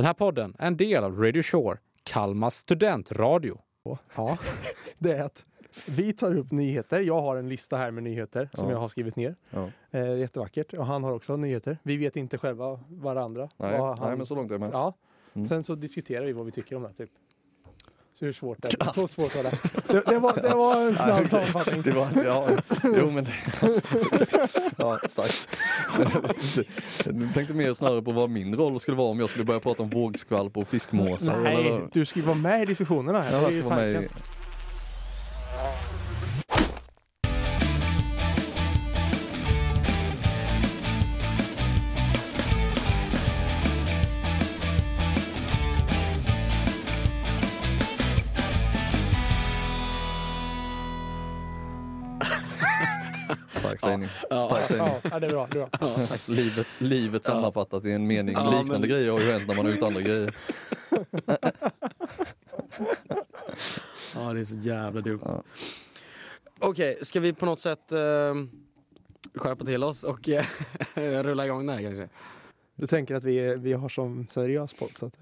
Den här podden är en del av Radio Shore, Kalmas studentradio. Ja, det är att vi tar upp nyheter. Jag har en lista här med nyheter som Ja. jag har skrivit ner. Ja. Eh, jättevackert. Och han har också nyheter. Vi vet inte själva varandra. Nej, vad han... nej, men så långt är jag med. Ja. Mm. Sen så diskuterar vi vad vi tycker om det. Typ. Så hur svårt det är. Så svårt var det. Det, det, var, det var en snabb sammanfattning. Det var, ja, jo men... ja, starkt. Jag tänkte mer snarare på vad min roll skulle vara om jag skulle börja prata om vågskvalp och fiskmåsar. eller Nej, vad- du ska ju vara med i diskussionerna här. Ja, jag ska vara med i... Stark sägning. Stark sägning. Ja, ja, det är bra. Det är bra. Livet, livet sammanfattat i en mening. Ja, Liknande men- grejer har ju hänt när man har gjort andra grejer. Ja, det är så jävla dumt. Ja. Okej, ska vi på något sätt eh, skärpa till oss och eh, rulla igång det här kanske? Du tänker att vi, vi har som seriös podd. Så att,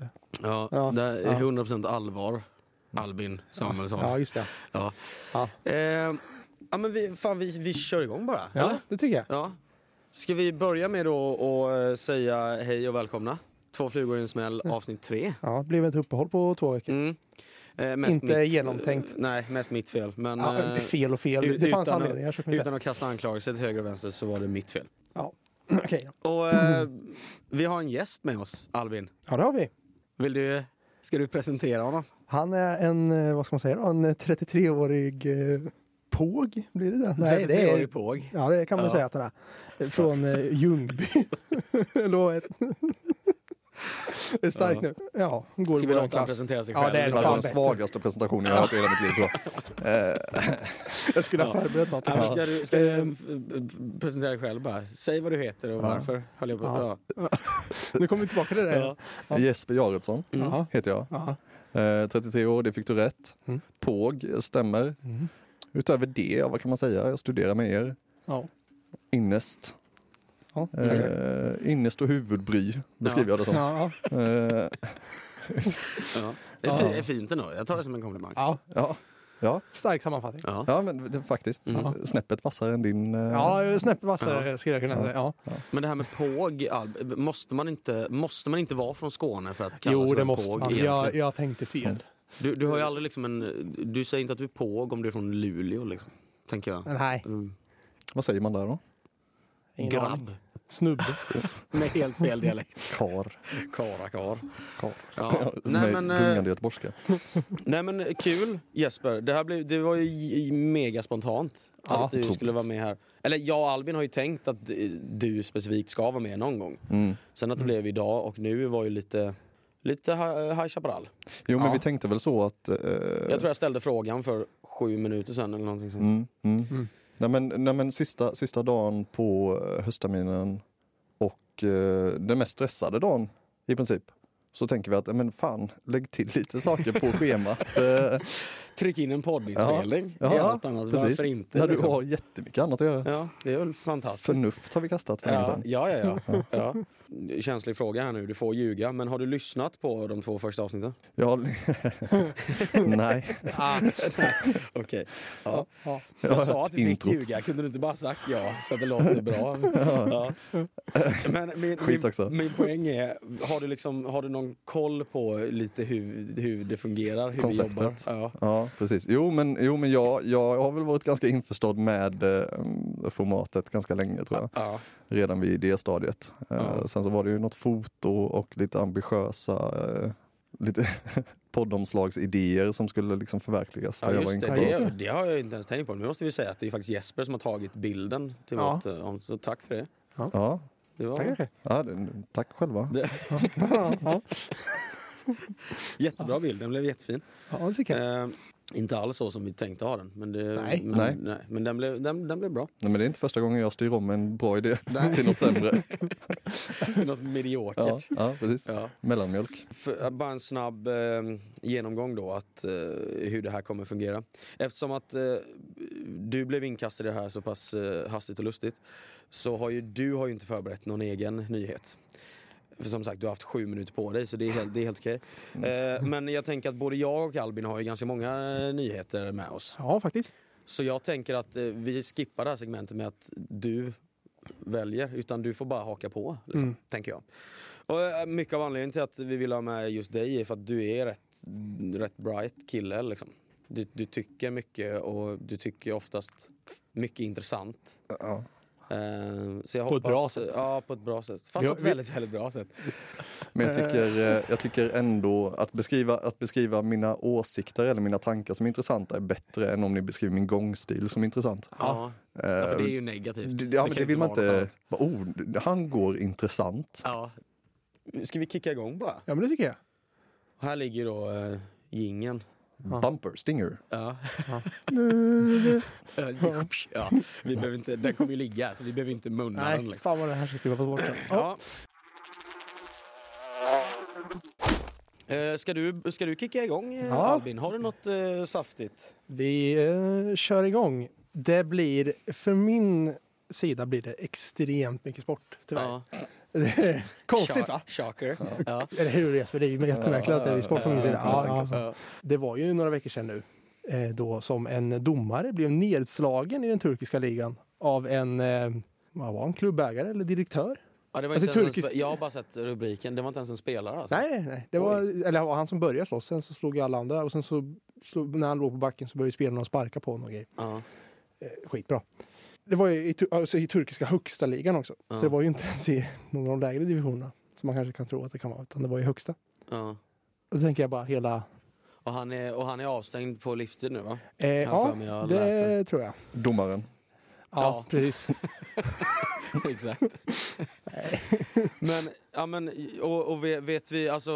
Ja, Ja, det är ja. 100% allvar. Albin Samuelsson. ja, just det. Ja. Ja. Eh, ja men vi, fan, vi, vi kör igång bara. Ja, eller? det tycker jag. Ja. Ska vi börja med då eh, säga hej och välkomna? Två flugor i en smäll, avsnitt tre. Ja, det blev ett uppehåll på två veckor. Mm. Eh, Inte genomtänkt. eh, nej, mest mitt fel. Men, Ja, eh, fel och fel. ut- Det fanns utan anledningar. Vi Utan att kasta anklagelser till höger och vänster så var det mitt fel. Ja. Okej, Och eh, vi har en gäst med oss, Albin. ja det har vi. Vill du, ska du presentera honom? Han är en, eh, vad ska man säga en 33-årig eh, påg, blir det det? Nej, det 33-årig är, påg. ja det kan man Ja. säga att han är. Från eh, Ljungby. Det? är starkt nu. Ja, går Ska i vi låta honom presentera sig Ja, själv? det är Det var den svagaste presentationen jag har hört i hela mitt liv tror jag. Eh, skulle ha förberett något. Ja, ska du, ska du Ehm. f- presentera dig själv bara? Säg vad du heter och varför. Höll jag på. Ja. Ja. Nu kommer vi tillbaka till det. Ja. Ja. Jesper Jaretsson Ja. heter jag. Ja. Eh, 33 år, det fick du rätt. Mm. Påg stämmer. Utöver det, vad kan man säga? Jag studerar med er. Ja. Innest. Ja. Eh, innest och huvudbry beskriver jag det som. Ja. Eh, Ja. Det är, fi- är fint ändå. Jag tar det som en komplimang. ja, ja. Ja. stark sammanfattning. Ja. ja, men det, faktiskt. Mm. Snäppet vassare än din... eh, Ja, snäppet vassare skulle jag kunna säga. Ja. Men det här med påg, måste man inte, måste man inte vara från Skåne för att kallas Jo, det måste påg? man. Jag, jag tänkte fel. Du, du har ju aldrig liksom en, du säger inte att du är påg om du är från Luleå liksom, tänker jag. Nej, Mm. Vad säger man där då? ingen aning. Grabb. Snubbe. Med helt fel dialekt. Kar. Karakar. Kar. Ja. Nej, Med men, eh, gungande göteborgska. nej men eh, kul Jesper, det här blev, det var ju mega spontant Ja, att du otroligt. skulle vara med här. Eller jag och Albin har ju tänkt att eh, du specifikt ska vara med någon gång. Mm. Sen att det blev idag och nu var ju lite, lite hi- High Chaparral. Jo, men Ja. vi tänkte väl så att... eh, Jag tror jag ställde frågan för sju minuter sedan eller någonting sånt. Mm, mm. Mm. Nej, men, nej, men sista, sista dagen på eh, höstterminen och eh, den mest stressade dagen i princip. Så tänker vi att, eh, men fan, lägg till lite saker på schemat. Tryck in en poddinspelning. Ja, Ja, Helt annat. Varför inte? När du liksom? har jättemycket annat att göra. Ja, det är väl fantastiskt. Förnuft har vi kastat för länge Ja, sedan. ja, ja, ja. ja. Känslig fråga här nu, du får ljuga. Men har du lyssnat på de två första avsnitten? Ja, nej, Ah, Okej. Ja. Ja. Jag sa att du fick introt. ljuga, kunde du inte bara sagt ja så att det låter bra? Ja. Men min, Skit min, också. min poäng är, har du, liksom, har du någon koll på lite hur, hur det fungerar, hur vi jobbar? Konceptet. Ja. Ja, precis. Jo, men, jo, men jag, jag har väl varit ganska införstådd med eh, formatet ganska länge tror jag. Ja. Redan vid idéstadiet. Eh, Ja. Sen så var det ju något foto och lite ambitiösa eh, lite poddomslagsidéer som skulle liksom förverkligas. Ja när jag var just det, det, det har jag inte ens tänkt på. Nu måste vi säga att det är faktiskt Jesper som har tagit bilden till Ja. vårt eh, Så tack för det. Ja, det var Tackar. ja det, tack själva. det, Ja, jättebra bild, den blev jättefin. ja, det tycker jag. Eh, inte alls så som vi tänkte ha den. Men, det, Nej. men, Nej. men den, blev, den, den blev bra. Nej, men det är inte första gången jag styr om en bra idé Nej. till något sämre. Något Ja, mediokert. ja precis. Ja. Mellanmjölk. För, bara en snabb eh, genomgång då, att, eh, hur det här kommer fungera. Eftersom att eh, du blev inkastad i det här så pass eh, hastigt och lustigt så har ju du har ju inte förberett någon egen nyhet. För som sagt, du har haft sju minuter på dig så det är helt, det är helt okej. Eh, men jag tänker att både jag och Albin har ju ganska många eh, nyheter med oss. Ja, faktiskt. Så jag tänker att eh, vi skippar det här segmentet med att du väljer, utan du får bara haka på. Liksom, Mm. Tänker jag. Och eh, mycket av anledningen till att vi vill ha med just dig är för att du är rätt, rätt bright kille. Liksom. Du, du tycker mycket och du tycker oftast mycket intressant. Ja. Eh, så jag På ett hoppas, bra sätt. Ja, på ett bra sätt. Fast på ett väldigt, väldigt bra sätt. Men jag tycker, eh, jag tycker ändå att beskriva, att beskriva mina åsikter eller mina tankar som intressanta är bättre än om ni beskriver min gångstil som intressant. Ja. ja, för det är ju negativt. Det, ja, men kan det vill man inte... Oh, han går intressant. Ja. Ska vi kicka igång bara? Ja, men det tycker jag. Här ligger då uh, gingen. Bumper, stinger. Ja. ja, vi behöver inte, den kommer ju ligga så vi behöver inte munna den. Nej, Liksom. fan vad det här ska klippas bort sen. Ja. Ja. Eh, ska, du, ska du kicka igång eh, Ja. Albin? Har du något eh, saftigt? Vi eh, kör igång. Det blir, för min sida blir det extremt mycket sport, tyvärr. Är Konstigt va? Shocker. Ja. Eller hur Jesper? Det är ju jättemärkligt att det är sport från min sida. Ja, ja. Det var ju några veckor sedan nu eh, då som en domare blev nedslagen i den turkiska ligan av en, eh, vad var han, klubbägare eller direktör? Ja, det var Alltså, inte turkisk- jag har bara sett rubriken, det var inte ens en spelare alltså. Nej, nej. Det var, eller var han som började slåss, sen så slog alla andra och sen så, slog, när han låg på backen så började spelarna sparka på honom och grejer. Eh, skitbra. Det var ju i, alltså i turkiska högsta ligan också. Ja. Så det var ju inte ens i någon av de lägre divisionerna som man kanske kan tro att det kan vara, utan det var i högsta. Ja. Och då tänker jag bara hela... Och, han är, och han är avstängd på livstid nu va? Eh, ja, det läste. tror jag. Domaren. Ja, Ja. precis. Exakt. men, ja men, och, och vet- vet vi, alltså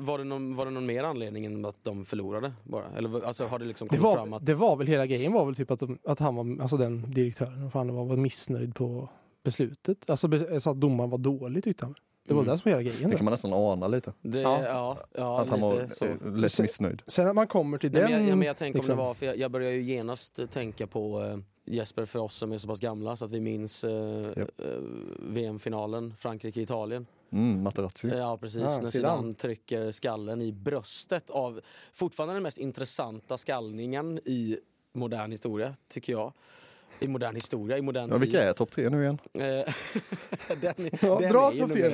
var det, någon, var det någon mer anledning än att de förlorade bara? Eller alltså har det liksom Det kommit var, fram att... det var väl hela grejen var väl typ att, de, att han var, alltså den direktören, fan det var, var missnöjd på beslutet. Alltså be, så att domaren var dålig tyckte han. Det var Mm. det som var hela grejen. Det kan man nästan ana lite. Det, Ja. ja. Ja, att han var lite så. eh, lätt missnöjd. Sen att man kommer till Nej, den... men jag, ja, men jag tänker liksom- om det var, för jag, jag börjar ju genast tänka på eh, Jesper för oss som är så pass gamla så att vi minns eh, Japp. eh, VM-finalen, Frankrike-Italien. Mm, Materazzi. Eh, Ja precis, Ja, när Zidane. Zidane trycker skallen i bröstet av fortfarande den mest intressanta skallningen i modern historia, tycker jag. I modern historia, i modern Ja, tid. vilka är topp tre nu igen? Eh, den, är- Ja, den, dra är topp tre.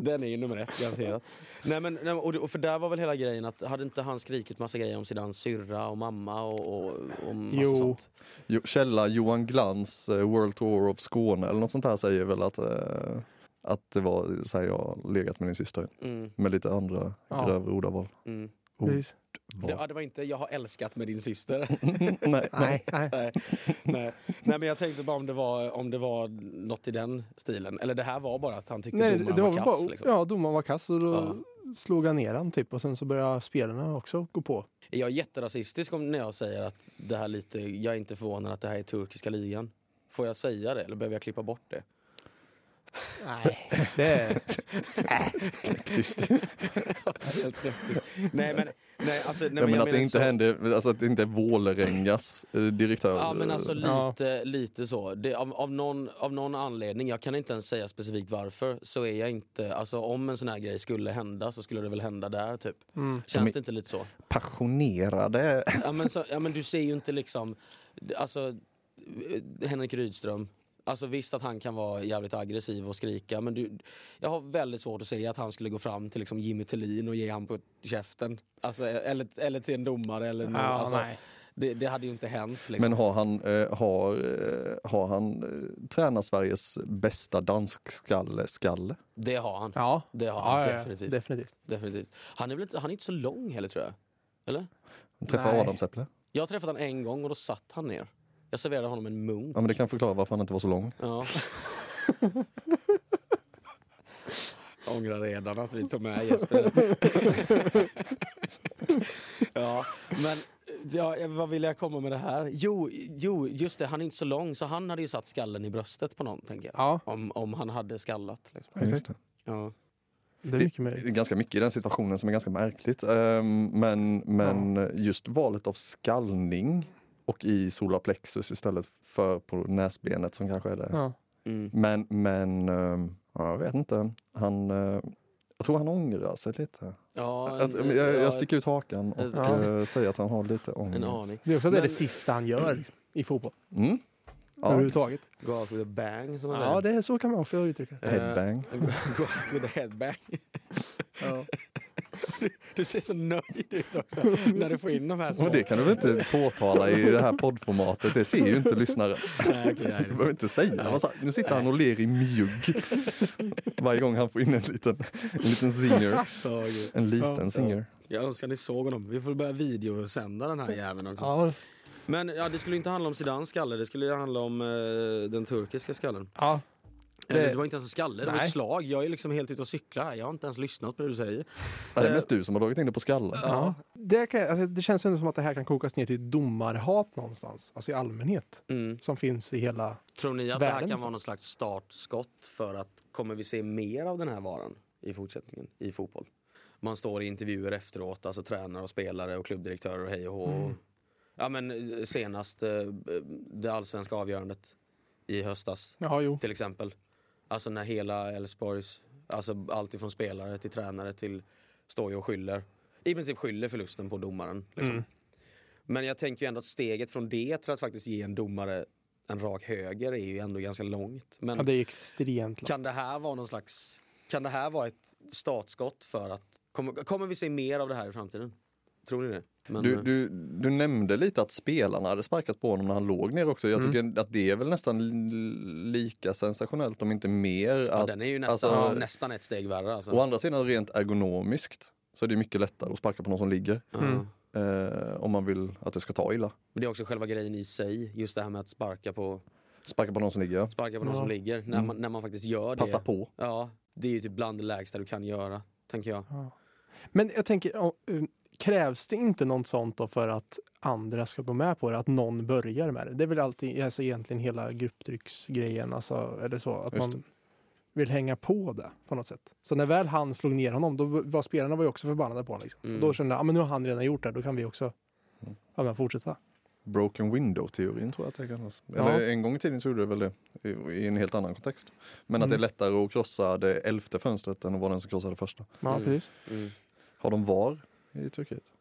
den är ju nummer ett, garanterat. Nej, men, nej, och, och för där var väl hela grejen att hade inte han skrikit massa grejer om Zidans syrra och mamma och, och, och massa Jo. sånt? Jo, Källa Johan Glans eh, World Tour of Skåne eller något sånt här säger väl att, eh, att det var så här jag legat med din syster. Mm, Med lite andra Ja. grövre ordaval. mm. Precis. Det, ja, det var inte jag har älskat med din syster. nej, nej. Nej, nej. nej, men jag tänkte bara om det, var, om det var något i den stilen. Eller det här var bara att han tyckte Nej, domaren det var var kass. bara, liksom. ja, domaren var kass och då Ja. slog han ner han typ och sen så började spelarna också gå på. Är jag jätterasistisk om när jag säger att det här lite, jag är inte förvånad att det här är turkiska ligan? Får jag säga det eller behöver jag klippa bort det? Nej, det är... Tyst. Helt knäpptyst. nej men, nej alltså, nej, Ja, men att det inte så. hände, alltså att det inte är Vålerengas eh, direktör. Ja men alltså Ja. lite, lite så. Det, av, av, någon, av någon anledning, jag kan inte ens säga specifikt varför, så är jag inte, alltså om en sån här grej skulle hända så skulle det väl hända där typ. Mm. Känns Men- det inte lite så? Passionerade. Ja men, så, ja men du ser ju inte liksom, alltså eh, Henrik Rydström, alltså visst att han kan vara jävligt aggressiv och skrika men du, jag har väldigt svårt att se att han skulle gå fram till liksom Jimmy Tillin och ge han på käften. Alltså, eller, eller till en domare eller någon, Ja, alltså, nej. det, det hade ju inte hänt. Liksom. Men har han, eh, har, eh, har han eh, tränat Sveriges bästa danskskalle? Skalle? Det har han. Ja, Det har han ja, ja, definitivt. definitivt. definitivt. Han, är väl inte, han är inte så lång heller tror jag. Eller? Träffar Nej. Adam Säpple? Jag har träffat honom en gång och då satt han ner. Jag serverade honom en munk. Ja men det kan förklara varför han inte var så lång. Ja. Jag ångrar redan att vi tog med Jesper. ja, men ja, vad vill jag komma med det här? Jo, jo, just det, han är inte så lång så han hade ju satt skallen i bröstet på någon, tänker jag. Ja, Om, om han hade skallat. Liksom. Ja, just det. Ja. det är mycket Det är ganska mycket i den situationen som är ganska märkligt. Ehm, Men, men just valet av skallning och i solarplexus istället för på näsbenet som kanske är det. Ja. Mm. Men, men ehm, ja, jag vet inte. Han, eh, Jag tror han ångrar sig lite. Ja, Att, en- jag, ja, jag sticker ut hakan och Ja. eh, säger att han har lite ångest. en aning. Det är också det, är Men- det sista han gör liksom, i fotboll. Mm. Ja, Överhuvudtaget. Go out with a bang som Ja, det är, så kan man också uttrycka det. Headbang. Go out with a headbang. Ja. Du ser så nöjd ut också när du får in de här små... Och det kan du väl inte påtala i det här poddformatet, det ser ju inte lyssnare. Nej, okej, nej, Du behöver inte säga sa- Nu sitter han och ler i mjugg. Varje gång han får in en liten, en liten gud. En liten Ja. zinger. Jag önskar ni såg honom. Vi får börja videosända den här jäveln också. Ja, Men ja, det skulle inte handla om Zidans skalle, det skulle handla om eh, den turkiska skallen. ja. Eller, Det- var inte ens en skalle, det var ett slag. Jag är liksom helt ute och cyklar. Jag har inte ens lyssnat på det du säger. Det är Eh, mest du som har dragit in det på skallen. Ja. Det, kan, alltså, det känns ändå som att det här kan kokas ner till domarhat någonstans, alltså i allmänhet, Mm. som finns i hela... Tror ni att det här Världen kan så. vara någon slags startskott för att kommer vi se mer av den här varan i fortsättningen i fotboll? Man står i intervjuer efteråt, alltså tränare och spelare och klubbdirektörer och hej och hå. Mm. Ja men eh, senast eh, det allsvenska avgörandet i höstas Ja, jo. till exempel. Alltså när hela Elfsborgs, alltså allt ifrån spelare till tränare till står ju och skyller. I princip skyller förlusten på domaren. Liksom. Mm. Men jag tänker ju ändå att steget från det till att faktiskt ge en domare en rak höger är ju ändå ganska långt. Men Ja, det är extremt långt. kan det här vara någon slags, kan det här vara ett startskott för att, kommer, kommer vi se mer av det här i framtiden? Tror ni det? Men, Du, eh, du, du nämnde lite att spelarna hade sparkat på honom när han låg ner också. Jag tycker att det är väl nästan lika sensationellt om inte mer. ja, att, den är ju nästan, alltså, nästan ett steg värre. Alltså. Å andra sidan rent ergonomiskt så är det mycket lättare att sparka på någon som ligger. Ja. Mm. Eh, om man vill att det ska ta illa. Men det är också själva grejen i sig, just det här med att sparka på, Sparka på någon som ligger. sparka på någon Ja. som ligger. När man, när man faktiskt gör det. Passa på. Ja, det är ju typ bland det lägsta du kan göra, tänker jag. Men jag tänker, ja, krävs det inte något sånt då för att andra ska gå med på det? Att någon börjar med det? Det är väl alltid, alltså egentligen hela grupptrycksgrejen, alltså, eller så. Att man vill hänga på det på något sätt. Så när väl han slog ner honom, då var spelarna var ju också förbannade på honom. Liksom. Mm. Då kände jag, ah, men nu har han redan gjort det, då kan vi också ja, men fortsätta. Broken window-teorin tror jag att det kallas. Ja. Eller en gång i tiden så gjorde det väl det i, i en helt annan kontext. Men att Mm. det är lättare att krossa det elfte fönstret än att vara den som krossar det första. Ja, Mm. precis. Mm. Har de VAR i Turkiet?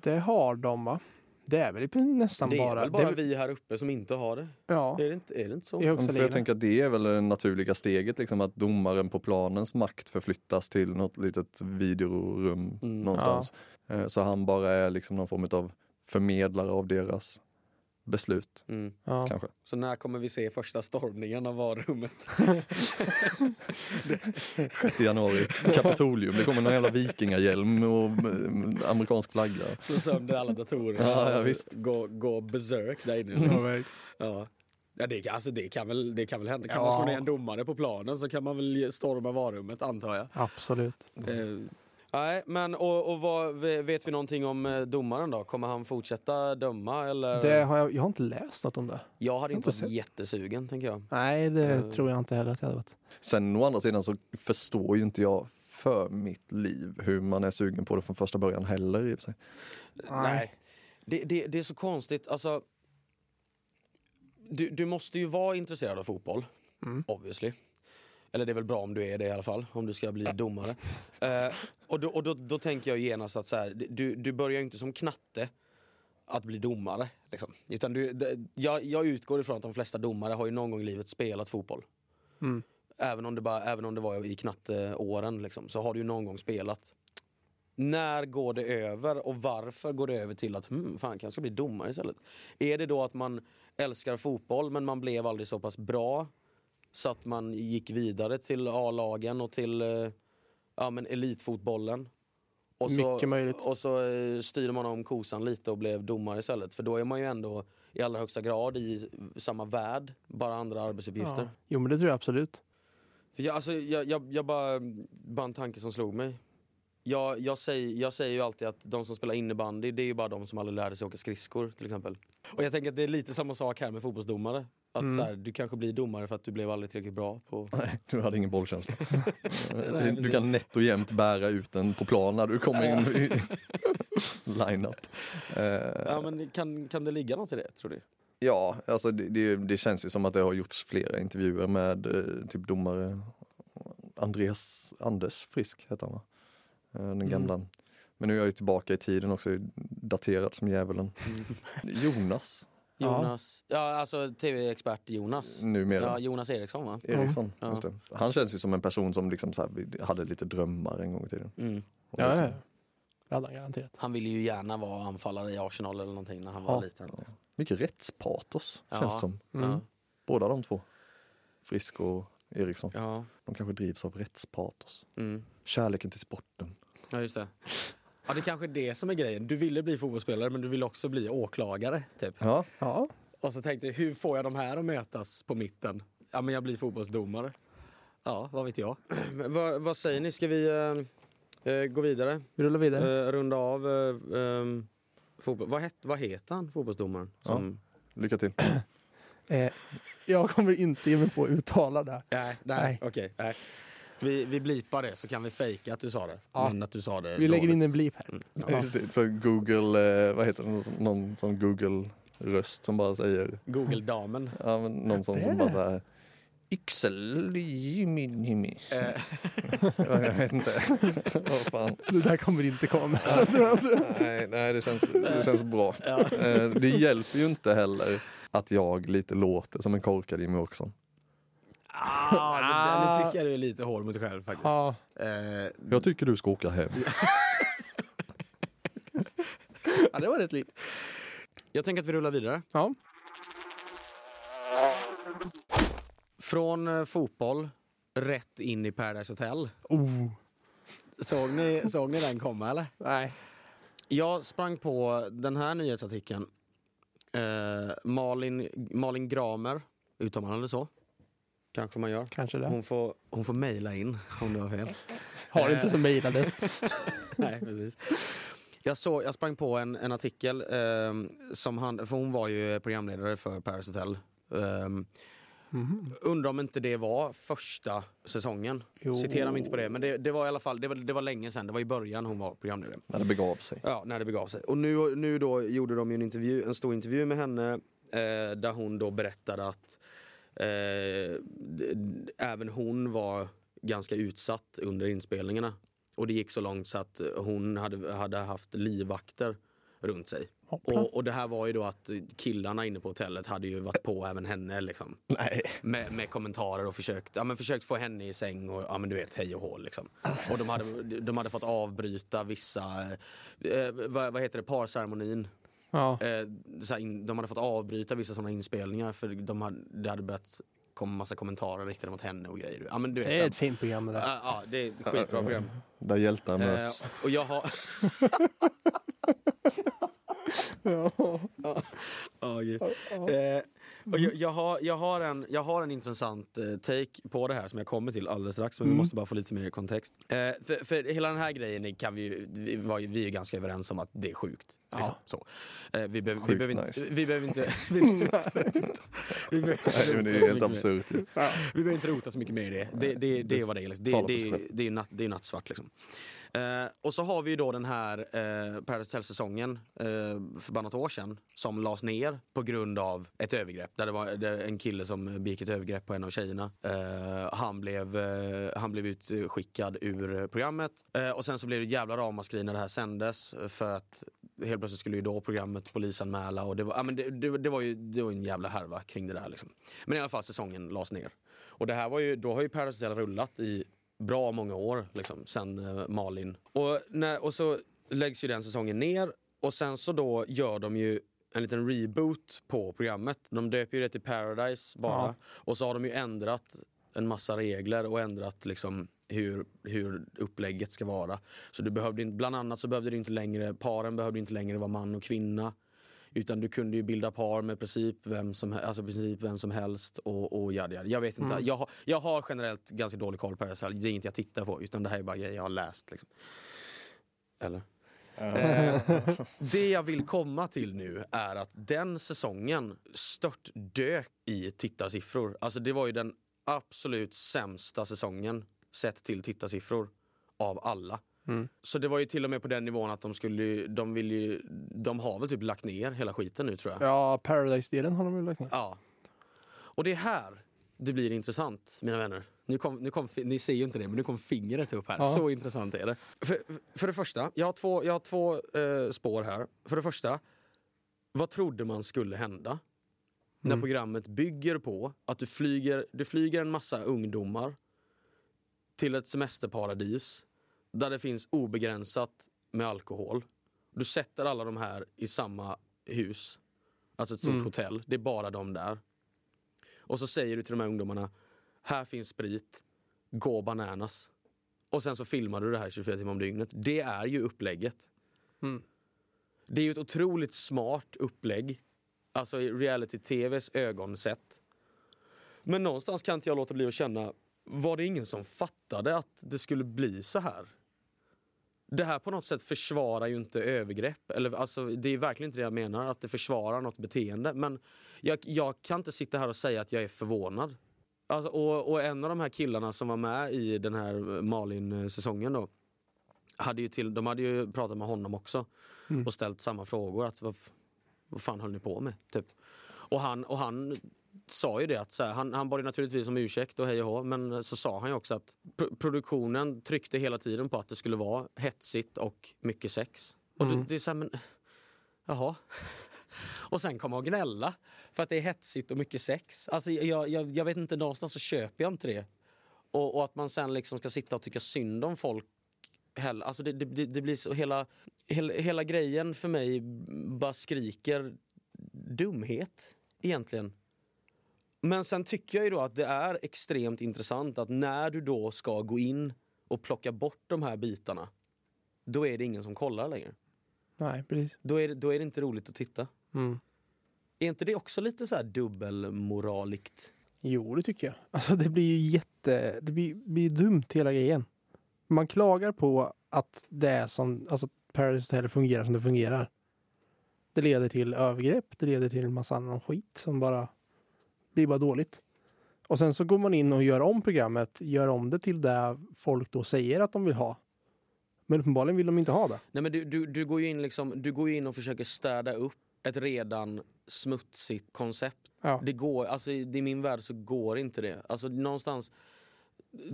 Det har de va? Det är väl nästan Det är bara... väl bara det, vi här uppe som inte har det? ja, Är det inte, är det inte så? högsta För jag tänker att det är väl det naturliga steget, liksom att domaren på planens makt förflyttas till något litet videorum Mm. någonstans. Eh, Så han bara är liksom någon form av förmedlare av deras beslut, Mm. Ja. kanske. Så när kommer vi se första stormningen av varummet? 6 januari, Kapitolium, det kommer någon jävla vikingahjälm och eh, amerikansk flagga. Slå sönder alla datorer Ja, ja, visst. Gå, gå berserk där inne. Ja. Ja, det, kan- alltså, det, kan väl, det kan väl hända. Kan Ja. man slå ner en domare på planen så kan man väl storma varummet antar jag. Absolut. Eh, nej, men och, och vad, vet vi någonting om eh, domaren då? Kommer han fortsätta döma eller? Det har jag, jag har inte läst något om det. jag hade jag inte varit sett. jättesugen tänker jag. Nej, det Eh. tror jag inte heller att jag hade varit. Sen å andra sidan så förstår ju inte jag för mitt liv hur man är sugen på det från första början heller i och för sig. Nej. Det, det, det är så konstigt. Alltså, du, du måste ju vara intresserad av fotboll, Mm. obviously. Eller det är väl bra om du är det i alla fall, om du ska bli domare. Eh, och då, och då, då tänker jag genast att så här, du, du börjar inte som knatte att bli domare. Liksom. Utan du, det, jag, jag utgår ifrån att de flesta domare har ju någon gång i livet spelat fotboll. Mm. Även om det, bara, även om det var i knatteåren liksom, så har du ju någon gång spelat. När går det över och varför går det över till att hmm, fan, kanske ska bli domare istället? Är det då att man älskar fotboll men man blev aldrig så pass bra så att man gick vidare till A-lagen och till eh, ja, men elitfotbollen? Och så, Mycket möjligt. Och så eh, styrde man om kosan lite och blev domare istället. För då är man ju ändå i allra högsta grad i samma värld, bara andra arbetsuppgifter. Ja. Jo, men det tror jag absolut. För jag, alltså, jag, jag, jag bara, bara en tanke som slog mig. Jag, jag, säger, jag säger ju alltid att de som spelar innebandy det är ju bara de som aldrig lärde sig åka skridskor till exempel. Och jag tänker att det är lite samma sak här med fotbollsdomare. Att Mm. så här, du kanske blir domare för att du blev aldrig tillräckligt bra på... Nej, du hade ingen bollkänsla. Nej, du kan nätt och jämnt bära ut den på plan när du kommer in i line-up. Eh, Ja men kan, kan det ligga något i det tror du? Ja, alltså det, det, det känns ju som att det har gjorts flera intervjuer med eh, typ domare Andreas, Anders Frisk heter han va? Eh, Den Mm. gamla. Men nu är jag ju tillbaka i tiden också, daterad som djävulen. Mm. Jonas Jonas, ja, alltså tv-expert Jonas. numera. Ja, Jonas Eriksson va? Eriksson. Ja. Just det. Han känns ju som en person som liksom så här, vi hade lite drömmar en gång i tiden. Mm. Och Ja, ja, liksom- ja. Det hade han garanterat. Han ville ju gärna vara anfallare i Arsenal eller någonting när han var Ja. liten. Liksom. Mycket rättspatos Ja. känns det som. Mm. Ja. Båda de två. Frisk och Eriksson. Ja. De kanske drivs av rättspatos. Mm. Kärleken till sporten. ja, just det. Ja, det är kanske är det som är grejen. Du ville bli fotbollsspelare men du ville också bli åklagare. Typ. Ja, Ja, Och så tänkte jag, hur får jag de här att mötas på mitten? Ja, men jag blir fotbollsdomare. Ja, vad vet jag. Vad, vad säger ni? Ska vi eh, eh, gå vidare? vi rullar vidare. Eh, runda av eh, ehm, fotboll. Vad, het, vad heter han, fotbollsdomaren? Som... lycka till. Eh, jag kommer inte ge mig på att uttala det. Nej, nej, Nej. okej. nej. Vi, vi blipar det så kan vi fejka att du sa det. Ja. Men att du sa det Vi lägger in dåligt. en blip här. Mm. Ja. Just det, Så Google, eh, vad heter det, någon, sån- Google-röst som bara säger, Google-damen. ja, men någon sån som bara så här Yxel, Jimmy, Jimmy. Eh, Jag vet inte. Vad fan. Det där kommer inte komma med. Så tror jag inte. Nej, nej det, känns, det känns bra. Eh, Det hjälper ju inte heller att jag lite låter som en korkad Jimmy Åkesson. Ah, det, det, nu tycker jag du är lite hård mot dig själv faktiskt. Ja. Eh, Jag tycker du ska åka hem. ja, det var rätt likt. jag tänker att vi rullar vidare. Ja. Från eh, fotboll rätt in i Paradise Hotel. Oh. Såg ni, såg ni den komma eller? Nej. Jag sprang på den här nyhetsartikeln. Eh, Malin, Malin Gramer, uttalar man det så? Kanske man gör. Kanske det. Hon får, hon får mejla in om du har fel. Har inte som mejlades. Nej, precis. Jag, såg, jag sprang på en, en artikel, eh, som han, för hon var ju programledare för Paris Hotel. Eh, Mhm. undrar om inte det var första säsongen. Jo. Citera mig inte på det, men det, det var i alla fall det var, det var länge sedan. Det var i början hon var programledare. När det begav sig. Ja, när det begav sig. Och nu, nu då gjorde de ju en, intervju, en stor intervju med henne eh, där hon då berättade att eh, även hon var ganska utsatt under inspelningarna. Och det gick så långt så att hon hade, hade haft livvakter runt sig. Och, och det här var ju då att killarna inne på hotellet hade ju varit på även henne liksom. Med, med kommentarer och försökt, ja, men försökt få henne i säng och ja, men du vet hej och hå. Liksom. Och de hade, de hade fått avbryta vissa, eh, vad, vad heter det, parceremonin. Ja. Eh, så här in, de hade fått avbryta vissa sådana inspelningar för de hade, det hade börjat komma massa kommentarer riktade mot henne och grejer. Ja, men du vet, Det så är här- ett fint program det där. Ja, ja, det är ett skitbra program. Där hjältar Eh, möts. och jag har... Ja, gud. Eh, och jag, jag, har, jag, har en, jag har en intressant eh, take på det här som jag kommer till alldeles strax, men vi måste bara få lite mer kontext. Eh, för, för hela den här grejen kan vi ju, vi, var, vi är ganska överens om att det är sjukt. Liksom, så. Eh, vi, behöver, vi, inte, vi behöver inte... Vi behöver inte, vi behöver inte Nej, men det är helt absurt. Vi behöver inte rota så mycket mer i det. Det, det, det är vad det är. Liksom. Det, Tala för det, sig det, själv. det, är, natt, det är nattsvart. Liksom. Eh, och så har vi ju då den här eh, Paradise Hotel-säsongen eh, för bara något år sedan som lades ner på grund av ett övergrepp. Där det var där en kille som begick ett övergrepp på en av tjejerna. Eh, han, blev, eh, han blev utskickad ur programmet eh, och sen så blev det jävla ramaskri när det här sändes för att helt plötsligt skulle ju då programmet polisanmäla och det var, ja, men det, det, det var ju det var en jävla härva kring det där. Liksom. Men i alla fall säsongen lades ner. Och det här var ju, då har ju Paradise Hotel rullat i bra många år liksom, sen eh, Malin. Och, när, och så läggs ju den säsongen ner och sen så då gör de ju en liten reboot på programmet. De döper ju det till Paradise bara. Ja. Och så har de ju ändrat en massa regler och ändrat liksom hur, hur upplägget ska vara. Så du behövde inte, bland annat så behövde du inte längre, paren behövde inte längre vara man och kvinna. Utan du kunde ju bilda par med princip vem som, alltså princip vem som helst och, och yada, yada. Jag vet inte. Jag, har, jag har generellt ganska dålig koll på det. Så det är inget jag tittar på utan det här är bara grejer jag har läst. Liksom. Eller? Eh, det jag vill komma till nu är att den säsongen stört dök i tittarsiffror. Alltså det var ju den absolut sämsta säsongen sett till tittarsiffror av alla. Mm. Så det var ju till och med på den nivån att de skulle de vill ju, de har väl typ lagt ner hela skiten nu tror jag. Ja, Paradise-delen har de väl lagt ner. Ja. Och det är här det blir intressant, mina vänner. Nu kom, nu kom, ni ser ju inte det, men nu kom fingret upp här. Ja. Så intressant är det. För, för det första, jag har två, jag har två eh, spår här. För det första, vad trodde man skulle hända? När Mm. programmet bygger på att du flyger, du flyger en massa ungdomar till ett semesterparadis där det finns obegränsat med alkohol. Du sätter alla de här i samma hus, alltså ett stort Mm. hotell. Det är bara de där. Och så säger du till de här ungdomarna, här finns sprit, gå bananas. Och sen så filmar du det här 24 timmar om dygnet. Det är ju upplägget. Mm. Det är ju ett otroligt smart upplägg. Alltså i reality-tvs ögon sett. Men någonstans kan inte jag låta bli att känna, var det ingen som fattade att det skulle bli så här? Det här på något sätt försvarar ju inte övergrepp. Eller, alltså, det är verkligen inte det jag menar, att det försvarar något beteende. Men jag, jag kan inte sitta här och säga att jag är förvånad. Alltså, och, och en av de här killarna som var med i den här Malin-säsongen då, hade ju till, de hade ju pratat med honom också Mm. och ställt samma frågor. Att, vad, vad fan höll ni på med? Typ. Och, han, och han sa ju det att så här, han, han bad naturligtvis om ursäkt och hej och hå, men så sa han ju också att pro- produktionen tryckte hela tiden på att det skulle vara hetsigt och mycket sex. Och Mm. det, det är så här, men jaha. Och sen komma och gnälla för att det är hetsigt och mycket sex. Alltså jag, jag, jag vet inte, någonstans så köper jag inte det. Och, och att man sen liksom ska sitta och tycka synd om folk heller. Alltså det, det, det blir så hela, hela, hela grejen för mig bara skriker dumhet egentligen. Men sen tycker jag ju då att det är extremt intressant att när du då ska gå in och plocka bort de här bitarna, då är det ingen som kollar längre. Nej, precis. Då är det, då är det inte roligt att titta. Mm. Är inte det också lite så här dubbelmoraligt? Jo, det tycker jag. Alltså det blir ju jätte... Det blir, blir dumt hela grejen. Man klagar på att det är som... Alltså Paradise Hotel fungerar som det fungerar. Det leder till övergrepp, det leder till en massa annan skit som bara blir bara dåligt. Och sen så går man in och gör om programmet, gör om det till det folk då säger att de vill ha. Men uppenbarligen vill de inte ha det. Nej, men du, du, du, går ju in liksom, du går in och försöker städa upp ett redan smutsigt koncept. Ja. Det går, alltså, I min värld så går inte det. Alltså, någonstans,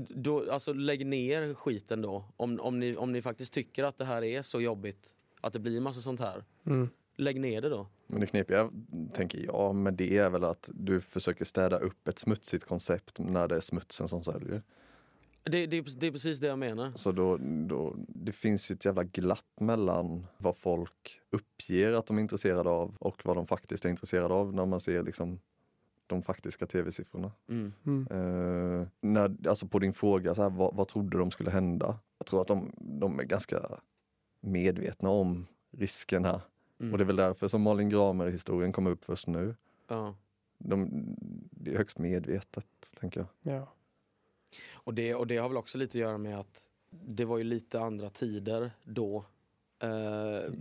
då, alltså, lägg ner skiten då. Om, om, ni, om ni faktiskt tycker att det här är så jobbigt, att det blir massa sånt här. Mm. Lägg ner det då. Men det knepiga, tänker jag, med det är väl att du försöker städa upp ett smutsigt koncept när det är smutsen som säljer. Det, det, det är precis det jag menar. Så då, då, det finns ju ett jävla glapp mellan vad folk uppger att de är intresserade av och vad de faktiskt är intresserade av när man ser liksom de faktiska tv-siffrorna. Mm. Mm. Eh, när, alltså på din fråga, så här, vad, vad trodde de skulle hända? Jag tror att de, de är ganska medvetna om risken här. Mm. Och det är väl därför som Malin Gramer-historien kommer upp först nu. Ja. De, det är högst medvetet, tänker jag. Ja. Och, det, och det har väl också lite att göra med att det var ju lite andra tider då. Eh,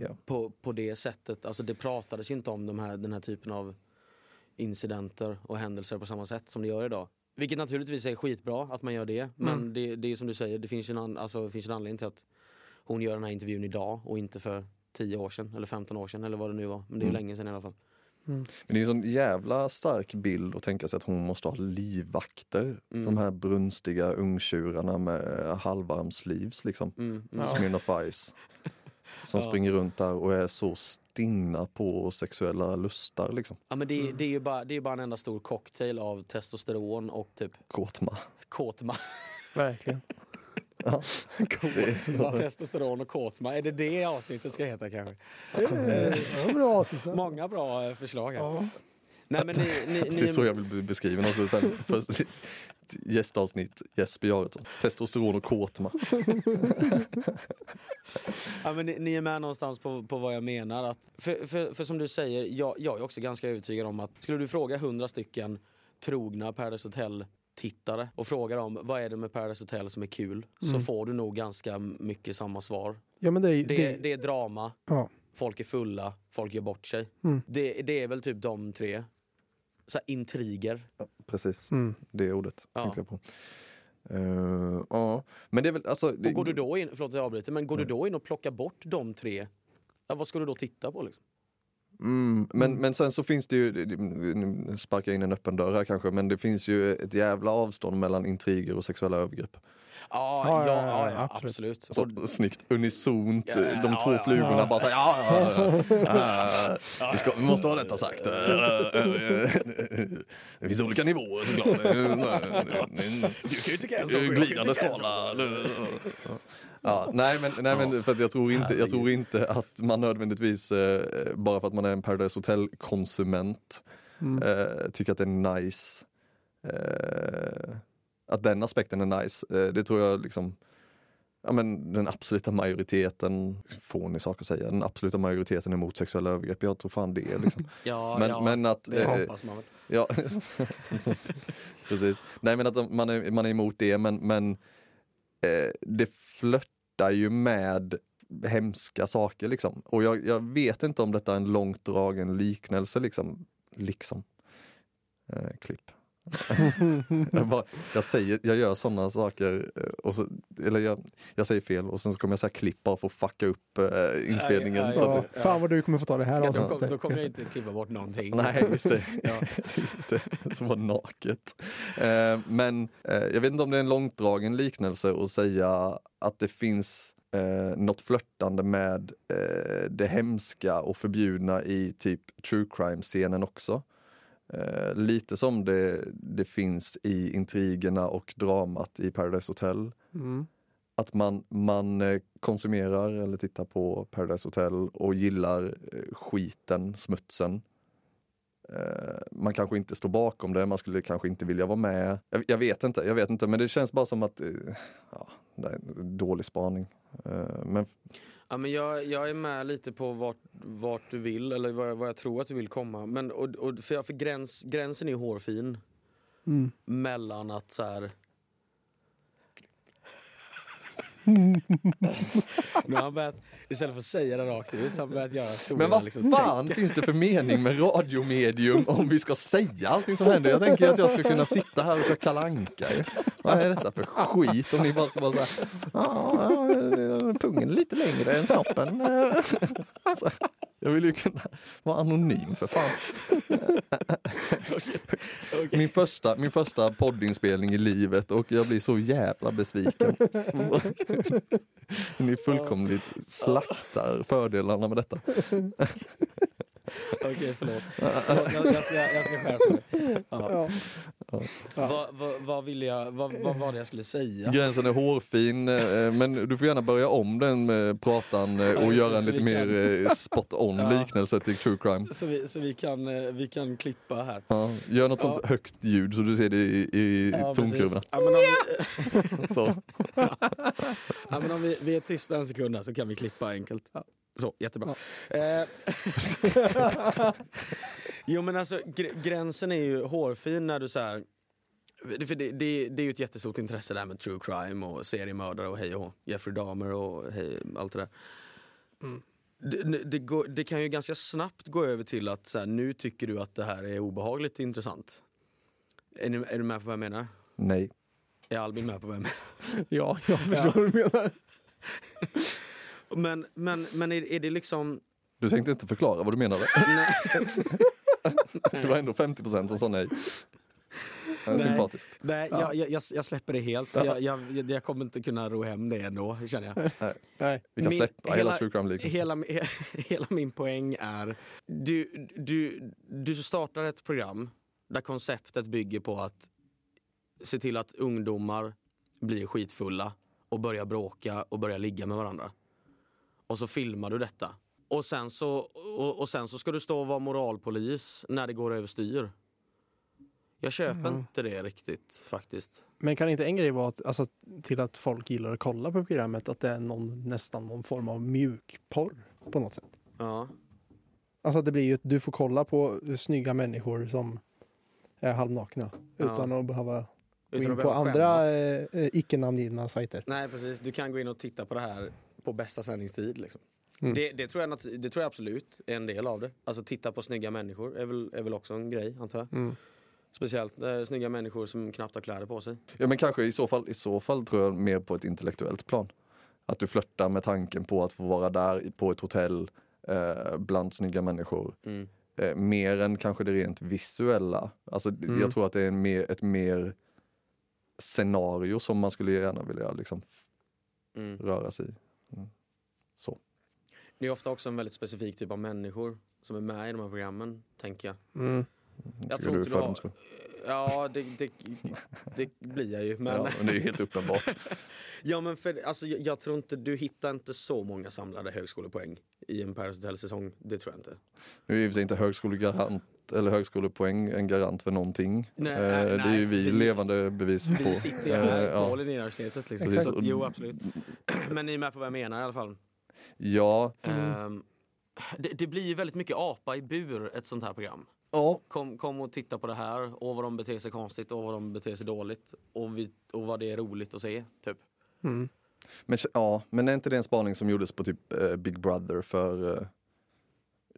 Ja. på, på det sättet. Alltså det pratades ju inte om de här, den här typen av incidenter och händelser på samma sätt som det gör idag. Vilket naturligtvis är skitbra att man gör det. Men Mm. det, det är som du säger, det finns ju en, an, alltså, finns en anledning till att hon gör den här intervjun idag och inte för 10 år sedan eller 15 år sedan eller vad det nu var. Men det är Mm. länge sedan i alla fall. Mm. Men det är en sån jävla stark bild att tänka sig att hon måste ha livvakter. Mm. De här brunstiga ungtjurarna med halvarmslivs liksom. Mm, mm. Ja. Smirnoff Ice. Som Ja. springer runt där och är så stinna på sexuella lustar liksom. Ja, men det, det är ju bara, det är bara en enda stor cocktail av testosteron och typ Kåtma. kåtma. Verkligen. Ja. Så. testosteron och kåtma. Är det det avsnittet ska heta kanske? Ja, bra. Många bra eh, förslag här. Ja. Nej, men ni, ni, ni, Det är så jag vill bli beskriven också. Först, gästavsnitt Jesper Jaretsson. Testosteron och kåtma. ja, men ni, ni är med någonstans på, på vad jag menar. Att, för, för, för som du säger, jag, jag är också ganska övertygad om att skulle du fråga hundra stycken trogna Paradise Hotel-tittare och fråga dem vad är det med Paradise Hotel som är kul så Mm. får du nog ganska mycket samma svar. ja, men det är, Det, det, det är drama, ja. folk är fulla, folk gör bort sig. Mm. Det, det är väl typ de tre. Så här, intriger. Precis, Mm. det ordet Ja. tänkte jag på. Eh, ja, men det är väl alltså. Det, Och går du då in, förlåt att jag avbryter, men går du då in och plockar bort de tre, ja, vad ska du då titta på liksom? Mm, men, men sen så finns det ju, nu sparkar jag in en öppen dörr här kanske, men det finns ju ett jävla avstånd mellan intriger och sexuella övergrepp. Ja, Ja, ja, ja, ja, absolut. Så, Och- snyggt, unisont, Ja, de två ja, flugorna ja. bara så ja, ja, vi, ska, vi måste ha detta sagt. Det finns olika nivåer såklart. Du kan ju tycka en ju glidande skala. Ja, nej men, nej, men för jag, tror inte, jag tror inte att man nödvändigtvis, eh, bara för att man är en Paradise Hotel-konsument, Mm. eh, tycker att det är nice. Eh, att den aspekten är nice. Eh, det tror jag liksom, ja men den absoluta majoriteten, fånig sak att säga, den absoluta majoriteten är emot sexuella övergrepp. Jag tror fan det liksom. Ja, Men, ja, men att... det eh, hoppas man väl. Ja, precis. Nej men att man är, man är emot det men, men eh, det flörtar ju med hemska saker liksom. Och jag, jag vet inte om detta är en långt dragen liknelse liksom. Liksom. Eh, klipp jag, bara, jag, säger, jag gör sådana saker, eh, och så, eller jag, jag säger fel och sen så kommer jag säga klipp bara för att fucka upp eh, inspelningen. Så Ja, att, Ja. fan vad du kommer få ta det här Ja, då, kom, då kommer jag inte klippa bort någonting. Nej, just det. Ja. just det. Så var naket. Eh, men eh, jag vet inte om det är en långdragen liknelse att säga att det finns eh, något flörtande med eh, det hemska och förbjudna i typ true crime-scenen också. Eh, lite som det, det finns i intrigerna och dramat i Paradise Hotel. Mm. Att man, man eh, konsumerar eller tittar på Paradise Hotel och gillar eh, skiten, smutsen. Eh, Man kanske inte står bakom det, man skulle kanske inte vilja vara med. Jag, jag vet inte, jag vet inte, men det känns bara som att ja, det är en dålig spaning. Eh, Men Ja, men jag, jag är med lite på vart, vart du vill, eller vad, jag- vad jag tror att du vill komma. Men, och, och, för för gräns, gränsen är hårfin Mm. mellan att så här... nu har han börjat, istället för att säga det rakt ut, så har han börjat göra stora Men vad liksom, fan finns det för mening med radiomedium om vi ska säga allting som händer? Jag tänker att jag ska kunna sitta här och köra Kalle Anka. ju. Vad är detta för skit? Om ni bara ska vara så här, ja, pungen lite längre än snoppen. Alltså, jag vill ju kunna vara anonym för fan. Min första, min första poddinspelning i livet och jag blir så jävla besviken. Ni fullkomligt slaktar fördelarna med detta. Okej, förlåt. Jag, jag, ska, jag ska skärpa mig. Ja. Ja. Vad, vad, vad, ville jag, vad, vad var det jag skulle säga? Gränsen är hårfin, eh, men du får gärna börja om den med pratan eh, och Ja, göra en lite kan- mer eh, spot on Ja. liknelse till true crime. Så vi, så vi, kan, eh, vi kan klippa här. Ja, gör något Ja. sånt högt ljud så du ser det i, i Ja. Ja, om vi, Så. ja, men om vi, vi är tysta en sekund så kan vi klippa enkelt. Så, jättebra. Eh, jo men alltså gr- gränsen är ju hårfin när du så här. För det, det, det är ju ett jättestort intresse där med true crime och seriemördare och hej och. Jeffrey Dahmer och hej, allt det där. Det, det, går, det kan ju ganska snabbt gå över till att så här, nu tycker du att det här är obehagligt intressant. Är, ni, är du med på vad jag menar? Nej. Är Albin med på vad jag menar? ja, jag förstår vad du menar. Men, men, men är, är det liksom... Du tänkte inte förklara vad du menade? Nej. Det var ändå 50% som sa nej. Ja, Nej. Sympatiskt. Nej, jag, jag, jag jag släpper det helt. För jag, jag, jag, kommer inte kunna ro hem det ändå, känner jag. Nej. Vi kan Min- släppa hela, hela- true crime-liknelsen. Hela, hela min poäng är, du, du, du startar ett program där konceptet bygger på att se till att ungdomar blir skitfulla och börjar bråka och börjar ligga med varandra. Och så filmar du detta. Och sen så, och, och sen så ska du stå och vara moralpolis när det går överstyr. Jag köper inte det riktigt faktiskt. Men kan inte en grej vara att, alltså, till att folk gillar att kolla på programmet att det är någon, nästan någon form av mjukporr på något sätt? Ja. Alltså att det blir ju att du får kolla på snygga människor som är halvnakna Ja. utan att behöva gå in på andra eh, eh, icke namngivna sajter. Nej precis, du kan gå in och titta på det här på bästa sändningstid. Liksom. Mm. Det, det, tror jag, det tror jag absolut är en del av det. Alltså titta på snygga människor är väl, är väl också en grej antar jag. Mm. Speciellt eh, snygga människor som knappt har kläder på sig. Ja men kanske i så fall, i så fall tror jag mer på ett intellektuellt plan. Att du flörtar med tanken på att få vara där på ett hotell eh, bland snygga människor. Mm. Eh, mer än kanske det rent visuella. Alltså, Mm. Jag tror att det är en mer, ett mer scenario som man skulle gärna vilja liksom, Mm. röra sig i. Mm. Så. Det är ofta också en väldigt specifik typ av människor som är med i de här programmen, tänker jag. Mm. Jag Tycker tror du är du har... fördomsfull? Ja, det, det, det blir jag ju. Men, Ja, men det är ju helt uppenbart. ja, men för, alltså, jag, jag tror inte, du hittar inte så många samlade högskolepoäng i en Paradise Hotel-säsong. Det tror jag inte. Nu är i och för sig inte högskolegarant eller högskolepoäng en garant för någonting. Nej, Eh, nej, det är nej. ju vi Vi- levande bevis på. Vi sitter ju Eh, här ja. på Linnéuniversitetet. Liksom. Så, jo, absolut. Men ni är med på vad jag menar i alla fall. Ja, Ehm, det, det blir ju väldigt mycket apa i bur, ett sånt här program. ja, Kom, kom och titta på det här och vad de beter sig konstigt och vad de beter sig dåligt. Och, vi, och vad det är roligt att se, typ. Mm. men, ja, men är inte det en spaning som gjordes på typ eh, Big Brother för eh,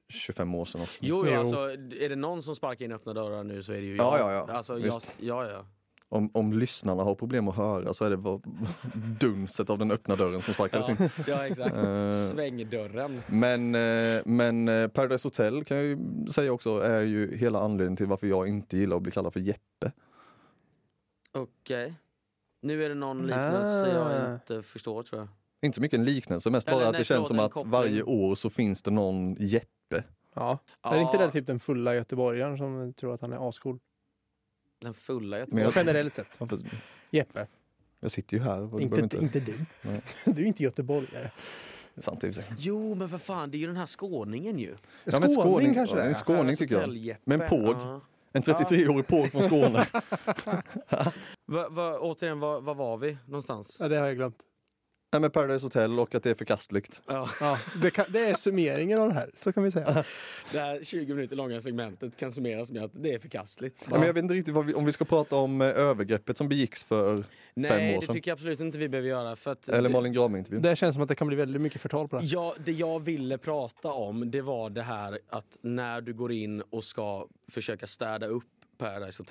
25 år sedan också? Jo, jo, alltså är det någon som sparkar in öppna dörrar nu så är det ju Ja, jag. ja, ja. Alltså, jag, ja, ja. Om, om lyssnarna har problem att höra så är det bara dunset av den öppna dörren som sparkades in. Ja, ja, exakt. Eh, Svängdörren. Men, eh, men eh, Paradise Hotel kan jag ju säga också är ju hela anledningen till varför jag inte gillar att bli kallad för Jeppe. Okej. Nu är det någon liknelse Ah. jag inte förstår tror jag. Inte så mycket en liknelse, mest Eller bara att nej, det känns som att koppling. varje år så finns det någon Jeppe. Ja. Ja, Är inte det typ den fulla göteborgaren som tror att han är ascool? Den fulla Men Göteborg. jag, Generellt sett. Jeppe. jag sitter ju här. och Inte, behöver inte, du. Nej. Du är inte göteborgare. Sant i. Jo, men för fan, det är ju den här skåningen ju. Ja, men Skåning kanske ja, en skåning tycker jag. Men påg. En 33-årig påg från Skåne. Va, va, återigen, var var var vi någonstans? Ja, det har jag glömt. Nej, men Paradise Hotel och att det är förkastligt. Ja, Ja, det, kan, det är summeringen av det här, så kan vi säga. det här 20 minuter långa segmentet kan summeras med att det är förkastligt. Ja. Men jag vet inte riktigt vad vi, om vi ska prata om eh, övergreppet som begicks för, Nej, fem år det sedan. tycker jag absolut inte vi behöver göra. För att eller det- Malin Gramer-intervjun. Det känns som att det kan bli väldigt mycket förtal på det. här. Ja, det jag ville prata om det var det här att när du går in och ska försöka städa upp Paradise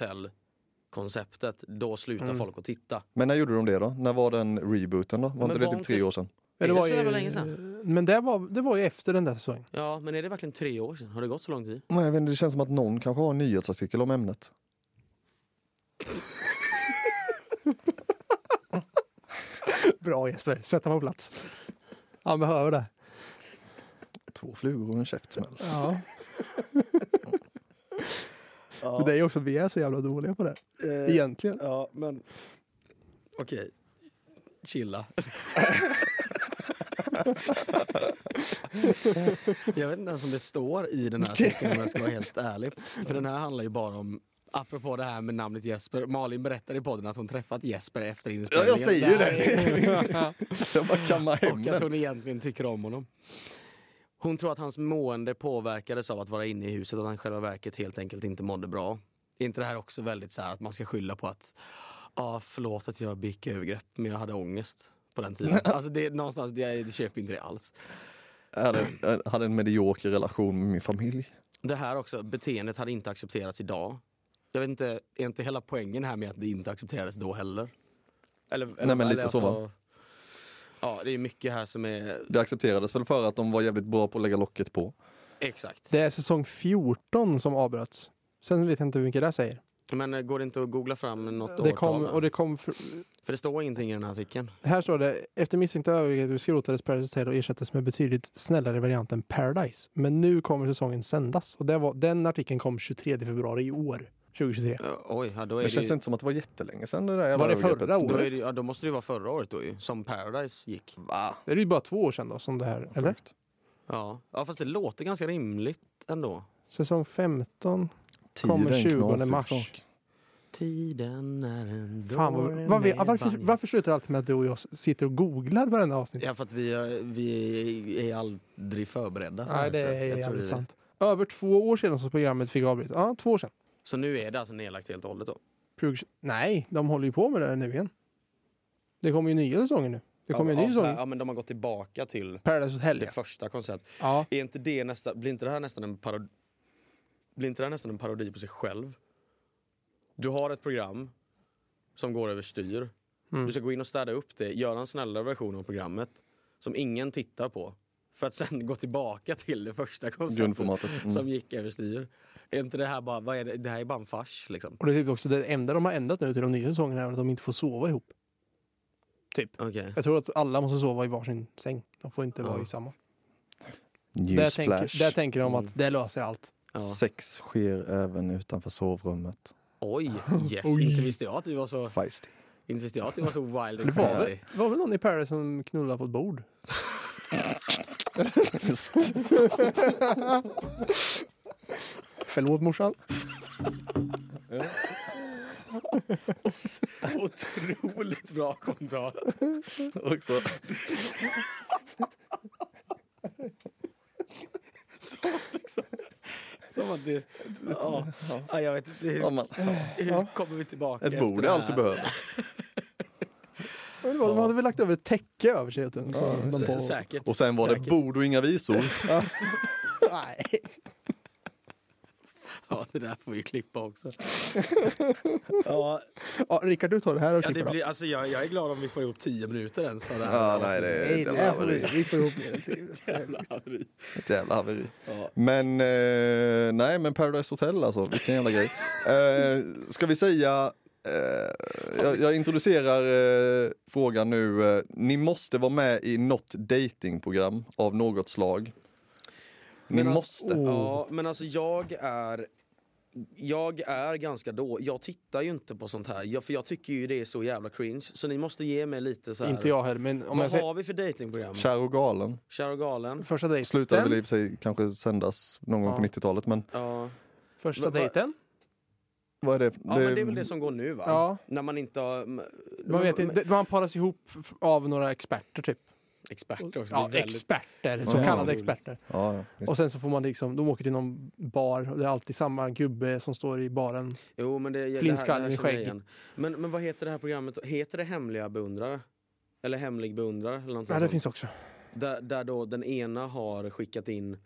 Hotel-konceptet, då slutar Mm. folk att titta. Men när gjorde de det då? När var den rebooten då? Var inte det var typ inte- tre år sedan? Men Är det var så ju- jävla länge sedan? Men det var, det var ju efter den där säsongen. Ja, men är det verkligen tre år sedan? Har det gått så lång tid? Nej, jag vet inte, det känns som att någon kanske har en nyhetsartikel om ämnet. Bra Jesper, sätta på plats. Han behöver det. Två flugor och en käftsmäll. Ja. Men det är ju också att vi är så jävla dåliga på det. Egentligen. Ja, men... Okej. Chilla. jag vet inte ens om det står i den här artikeln om jag ska vara helt ärlig. För den här handlar ju bara om Apropå det här med namnet Jesper. Malin berättade i podden att hon träffat Jesper efter Ja, inspelningen. jag säger ju det. Jag bara kammar hem Och att hon egentligen tycker om honom. Hon tror att hans mående påverkades av att vara inne i huset och att han själva verket helt enkelt inte mådde bra. Är inte det här också väldigt så här att man ska skylla på att ah, förlåt att jag begick övergrepp men jag hade ångest på den tiden. alltså det någonstans, jag köper inte det alls. Jag hade, en medioker relation med min familj. Det här också, beteendet hade inte accepterats idag. Jag vet inte, är inte hela poängen här med att det inte accepterades då heller? Eller, eller, men lite eller så, va? Ja, det är mycket här som är... Det accepterades väl för att de var jävligt bra på att lägga locket på. Exakt. Det är säsong 14 som avbröts. Sen vet jag inte hur mycket det säger. Men eh, går det inte att googla fram något Det årtal? kom, och det kom för, För det står ingenting i den här artikeln. här står det, efter misstänkta övergrepp skrotades Paradise Hotel och ersattes med betydligt snällare varianten Paradise. Men nu kommer säsongen sändas. Och det var, den artikeln kom 23 februari i år. 2023. Ja, oj, ja, då är Det det, känns ju, inte som att det var jättelänge sedan det där jävla Var det förra då, året? det, ja, då måste det ju vara förra året då ju, som Paradise gick. Va? Det är ju bara två år sedan då som det här, eller? Ja. ja, fast det låter ganska rimligt ändå. Säsong 15. Tid Kommer är en 20 knasig mars. sak. Tiden är en Fan, vad, vad, med varför, varför slutar det alltid med att du och jag sitter och googlar varenda avsnitt? Ja, för att vi, är- vi är aldrig förberedda. för Nej, det är jävligt det är det. sant. Över två år sedan som programmet fick avbrytas. Ja, två år sedan. Så nu är det alltså nedlagt helt och hållet då? 20 Nej, de håller ju på med det nu igen. Det kommer ju nya säsonger nu. Det kommer ju en ny ja, säsong. ja, men de har gått tillbaka till Paradise Hotel. det Ja. första konceptet. ja. Är inte det nästa, blir inte det här nästan en parodi, blir inte det här nästan en parodi på sig själv? Du har ett program som går överstyr. Mm. Du ska gå in och städa upp det, göra en snällare version av programmet som ingen tittar på. För att sen gå tillbaka till det första konceptet. Mm. som gick överstyr. Är inte det här bara, vad är det? det här är bara en fars liksom? Och det är typ också det enda de har ändrat nu till de nya säsongerna är att de inte får sova ihop. Typ. Okej. Jag tror att alla måste sova i varsin säng. De får inte vara i samma. Där tänker, Newsflash. där tänker de Mm. att det löser allt. Ja. Sex sker även utanför sovrummet. Oj, yes. Oj. Inte visste jag att du var så, Feisty. inte visste jag att du var så wild Det and var, crazy. väl, det var väl någon i Paris som knullade på ett bord? Förlåt morsan. Otroligt bra kommentar. Också. Som, liksom, som att det... Ja, ja, jag vet inte hur, Ja, man, hur kommer vi tillbaka ett bord det är allt du behöver. Ja, det var- De hade väl lagt över ett täcke över sig. Så Ja, de på, Säkert. Och sen var det Säkert. bord och inga visor. nej. Ja, det där får vi klippa också. ja, Ja, Rickard, du tar det här och ja, det klipper. blir, alltså, jag, jag är glad om vi får ihop tio minuter ens av det här. Ja, nej, det är Nej, ett det haveri. vi får ihop det. Jävla haveri. Ett jävla haveri. Ja. Men eh, nej, men Paradise Hotel alltså, vilken jävla grej. Eh, ska vi säga, eh, jag, jag introducerar eh, frågan nu. Eh, ni måste vara med i något datingprogram av något slag. Ni Men alltså- måste. oh. Ja, men alltså jag är... Jag är ganska då. Jag tittar ju inte på sånt här, jag, för jag tycker ju det är så jävla cringe. Så ni måste ge mig lite så här. Inte jag heller, men om Vad jag säger har vi för datingprogram? Kär och galen. Kär och galen? första dejten. Slutade väl i och för sig kanske sändas någon gång Ja. på 90-talet. Men Ja. Första Va- va- dejten. vad är det? ja, men det är väl det som går nu va? Ja. När man inte har... Man, vet inte, man paras ihop f- av några experter typ. Experter också. Ja, väldigt- experter. Så Ja. kallade experter. Ja. Och sen så får man liksom, de åker till någon bar och det är alltid samma gubbe som står i baren. Jo, men det, det, här, det Flintskallen här i skägg. Men, men vad heter det här programmet? Heter det Hemliga beundrare? Eller Hemlig beundrare? Eller Ja, det sånt. finns också. Där, där då den ena har skickat in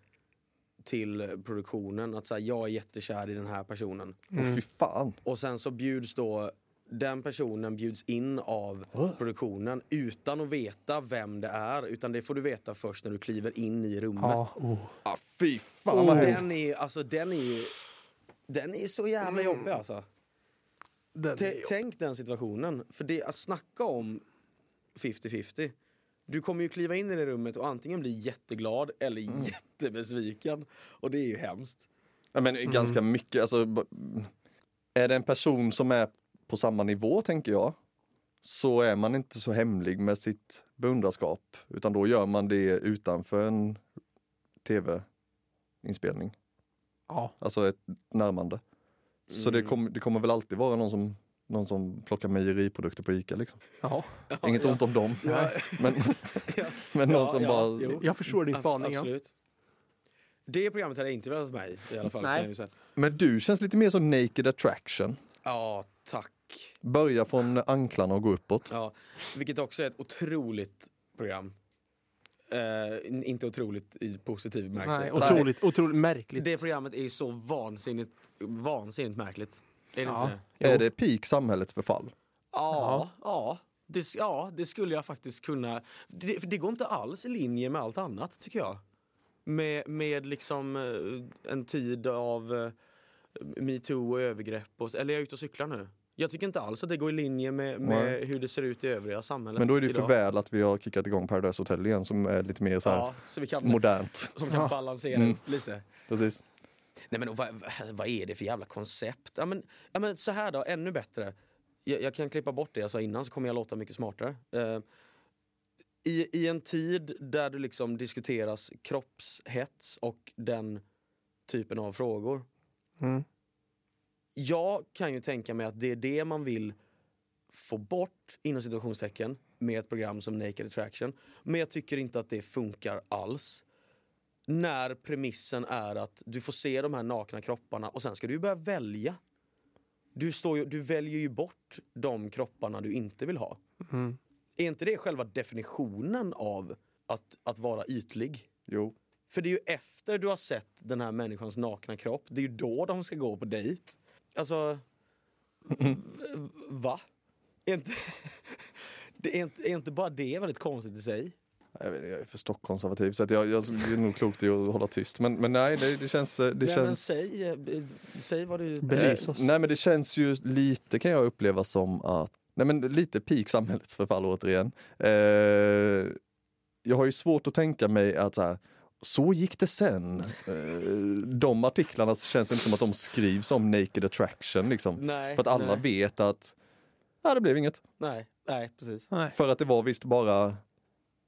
till produktionen att säga jag är jättekär i den här personen. Fy fan. Och sen så bjuds då den personen bjuds in av produktionen utan att veta vem det är. Utan det får du veta först när du kliver in i rummet. Ja, oh. Ah, fy fan Oh. vad hemskt. Den är, alltså den är den är så jävla jobbig alltså. Den T- är- tänk den situationen. För det, att snacka om 50-50. Du kommer ju kliva in i det rummet och antingen bli jätteglad eller jättebesviken. Och det är ju hemskt. Ja, men ganska mycket, alltså, är det en person som är på samma nivå tänker jag, så är man inte så hemlig med sitt beundrarskap, utan då gör man det utanför en tv-inspelning. ja. Alltså ett närmande. Så det, kom, det kommer väl alltid vara någon som, någon som plockar mejeriprodukter på Ica liksom. ja. Inget ont om dem, Ja. men, Ja. men någon Ja, som ja, bara... jo. Jag förstår din spaning. Ja. Absolut. Det programmet hade jag inte velat med i, alla fall. Nej. Men du känns lite mer som naked attraction. Ja, tack. Börja från anklarna och gå uppåt. Ja, vilket också är ett otroligt program. Eh, in- inte otroligt i positiv bemärkelse. Nej, otroligt, otroligt märkligt. Det, programmet är så vansinnigt, vansinnigt märkligt. Är det Ja. inte. Är det peak samhällets förfall? Ja, ja. Det, ja, det skulle jag faktiskt kunna. Det, för det går inte alls i linje med allt annat, tycker jag. Med, med liksom eh, en tid av eh, metoo och övergrepp. Och, eller är jag ute och cyklar nu? Jag tycker inte alls att det går i linje med, med hur det ser ut i övriga samhället Men då är det ju för väl att vi har kickat igång Paradise Hotel igen som är lite mer så här Ja, så vi kan, modernt. som kan Ja. balansera Mm. lite. Precis. Nej men vad, vad är det för jävla koncept? Ja men, ja, men så här då, ännu bättre. Jag, jag kan klippa bort det jag sa innan så kommer jag låta mycket smartare. Eh, i, I en tid där det liksom diskuteras kroppshets och den typen av frågor. Mm. Jag kan ju tänka mig att det är det man vill få bort inom situationstecken med ett program som Naked Attraction. Men jag tycker inte att det funkar alls. När premissen är att du får se de här nakna kropparna och sen ska du börja välja. Du, står ju, du väljer ju bort de kropparna du inte vill ha. Mm. Är inte det själva definitionen av att, att vara ytlig? Jo. För det är ju efter du har sett den här människans nakna kropp, det är ju då de ska gå på dejt. Alltså, va? Är inte, det är, inte, är inte bara det väldigt konstigt i sig? Jag, vet, jag är för stockkonservativ så att jag, jag, det är nog klokt att hålla tyst. Men, men nej, det, det känns... Det Nej, känns men säg, eh, säg vad du... Bevis Eh, oss. nej men det känns ju lite kan jag uppleva som att, nej men lite peak samhällets förfall återigen. Eh, jag har ju svårt att tänka mig att så, här, så gick det sen. Eh, de artiklarna känns inte som att de skrivs om naked attraction liksom. Nej, För att alla nej, vet att, nej det blev inget. nej, nej, precis. Nej. För att det var visst bara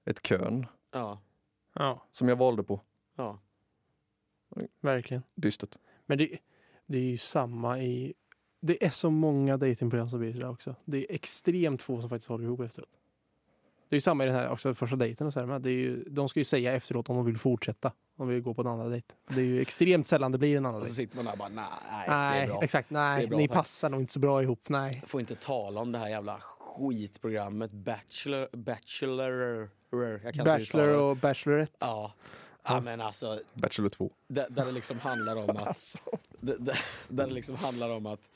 ett kön Ja, Ja, som jag valde på. ja. verkligen. Dystert. Men det, det är ju samma i... Det är så många datingprogram som blir det där också. Det är extremt få som faktiskt håller ihop efteråt. Det är ju samma i den här också, första dejten och så här, men det är ju, De ska ju säga efteråt om de vill fortsätta. Om vi vill gå på en andra dejt. Det är ju extremt sällan det blir en annan Och så dejt. sitter man där och bara, nej, nej, Nej, det är bra. exakt. Nej, är bra, ni tack. passar nog inte så bra ihop. Nej. Får inte tala om det här jävla skitprogrammet Bachelor... Bachelor... Jag kan inte Bachelor och Bachelorette. Ja. ja, men alltså, Bachelor 2. där, där det liksom handlar om att... Alltså. där det liksom handlar om att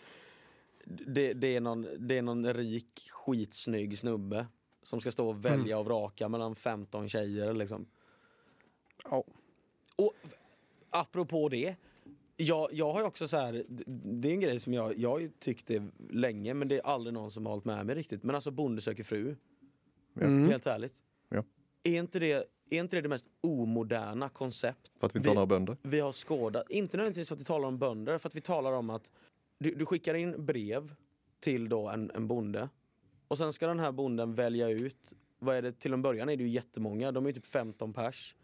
det, det, är någon, det är någon rik skitsnygg snubbe som ska stå och välja och vraka mellan 15 tjejer liksom. Ja. Och apropå det, jag, jag har ju också så här, det är en grej som jag, jag har tyckt länge men det är aldrig någon som har hållit med mig riktigt. Men alltså Bonde söker fru, Mm. helt ärligt. Ja. Är inte, det, är inte det det mest omoderna koncept För att vi inte har några bönder. vi har skådat? Inte nödvändigtvis för att vi talar om bönder, för att vi talar om att du, du skickar in brev till då en, en bonde och sen ska den här bonden välja ut, vad är det, till en början är det ju jättemånga, de är typ 15 pers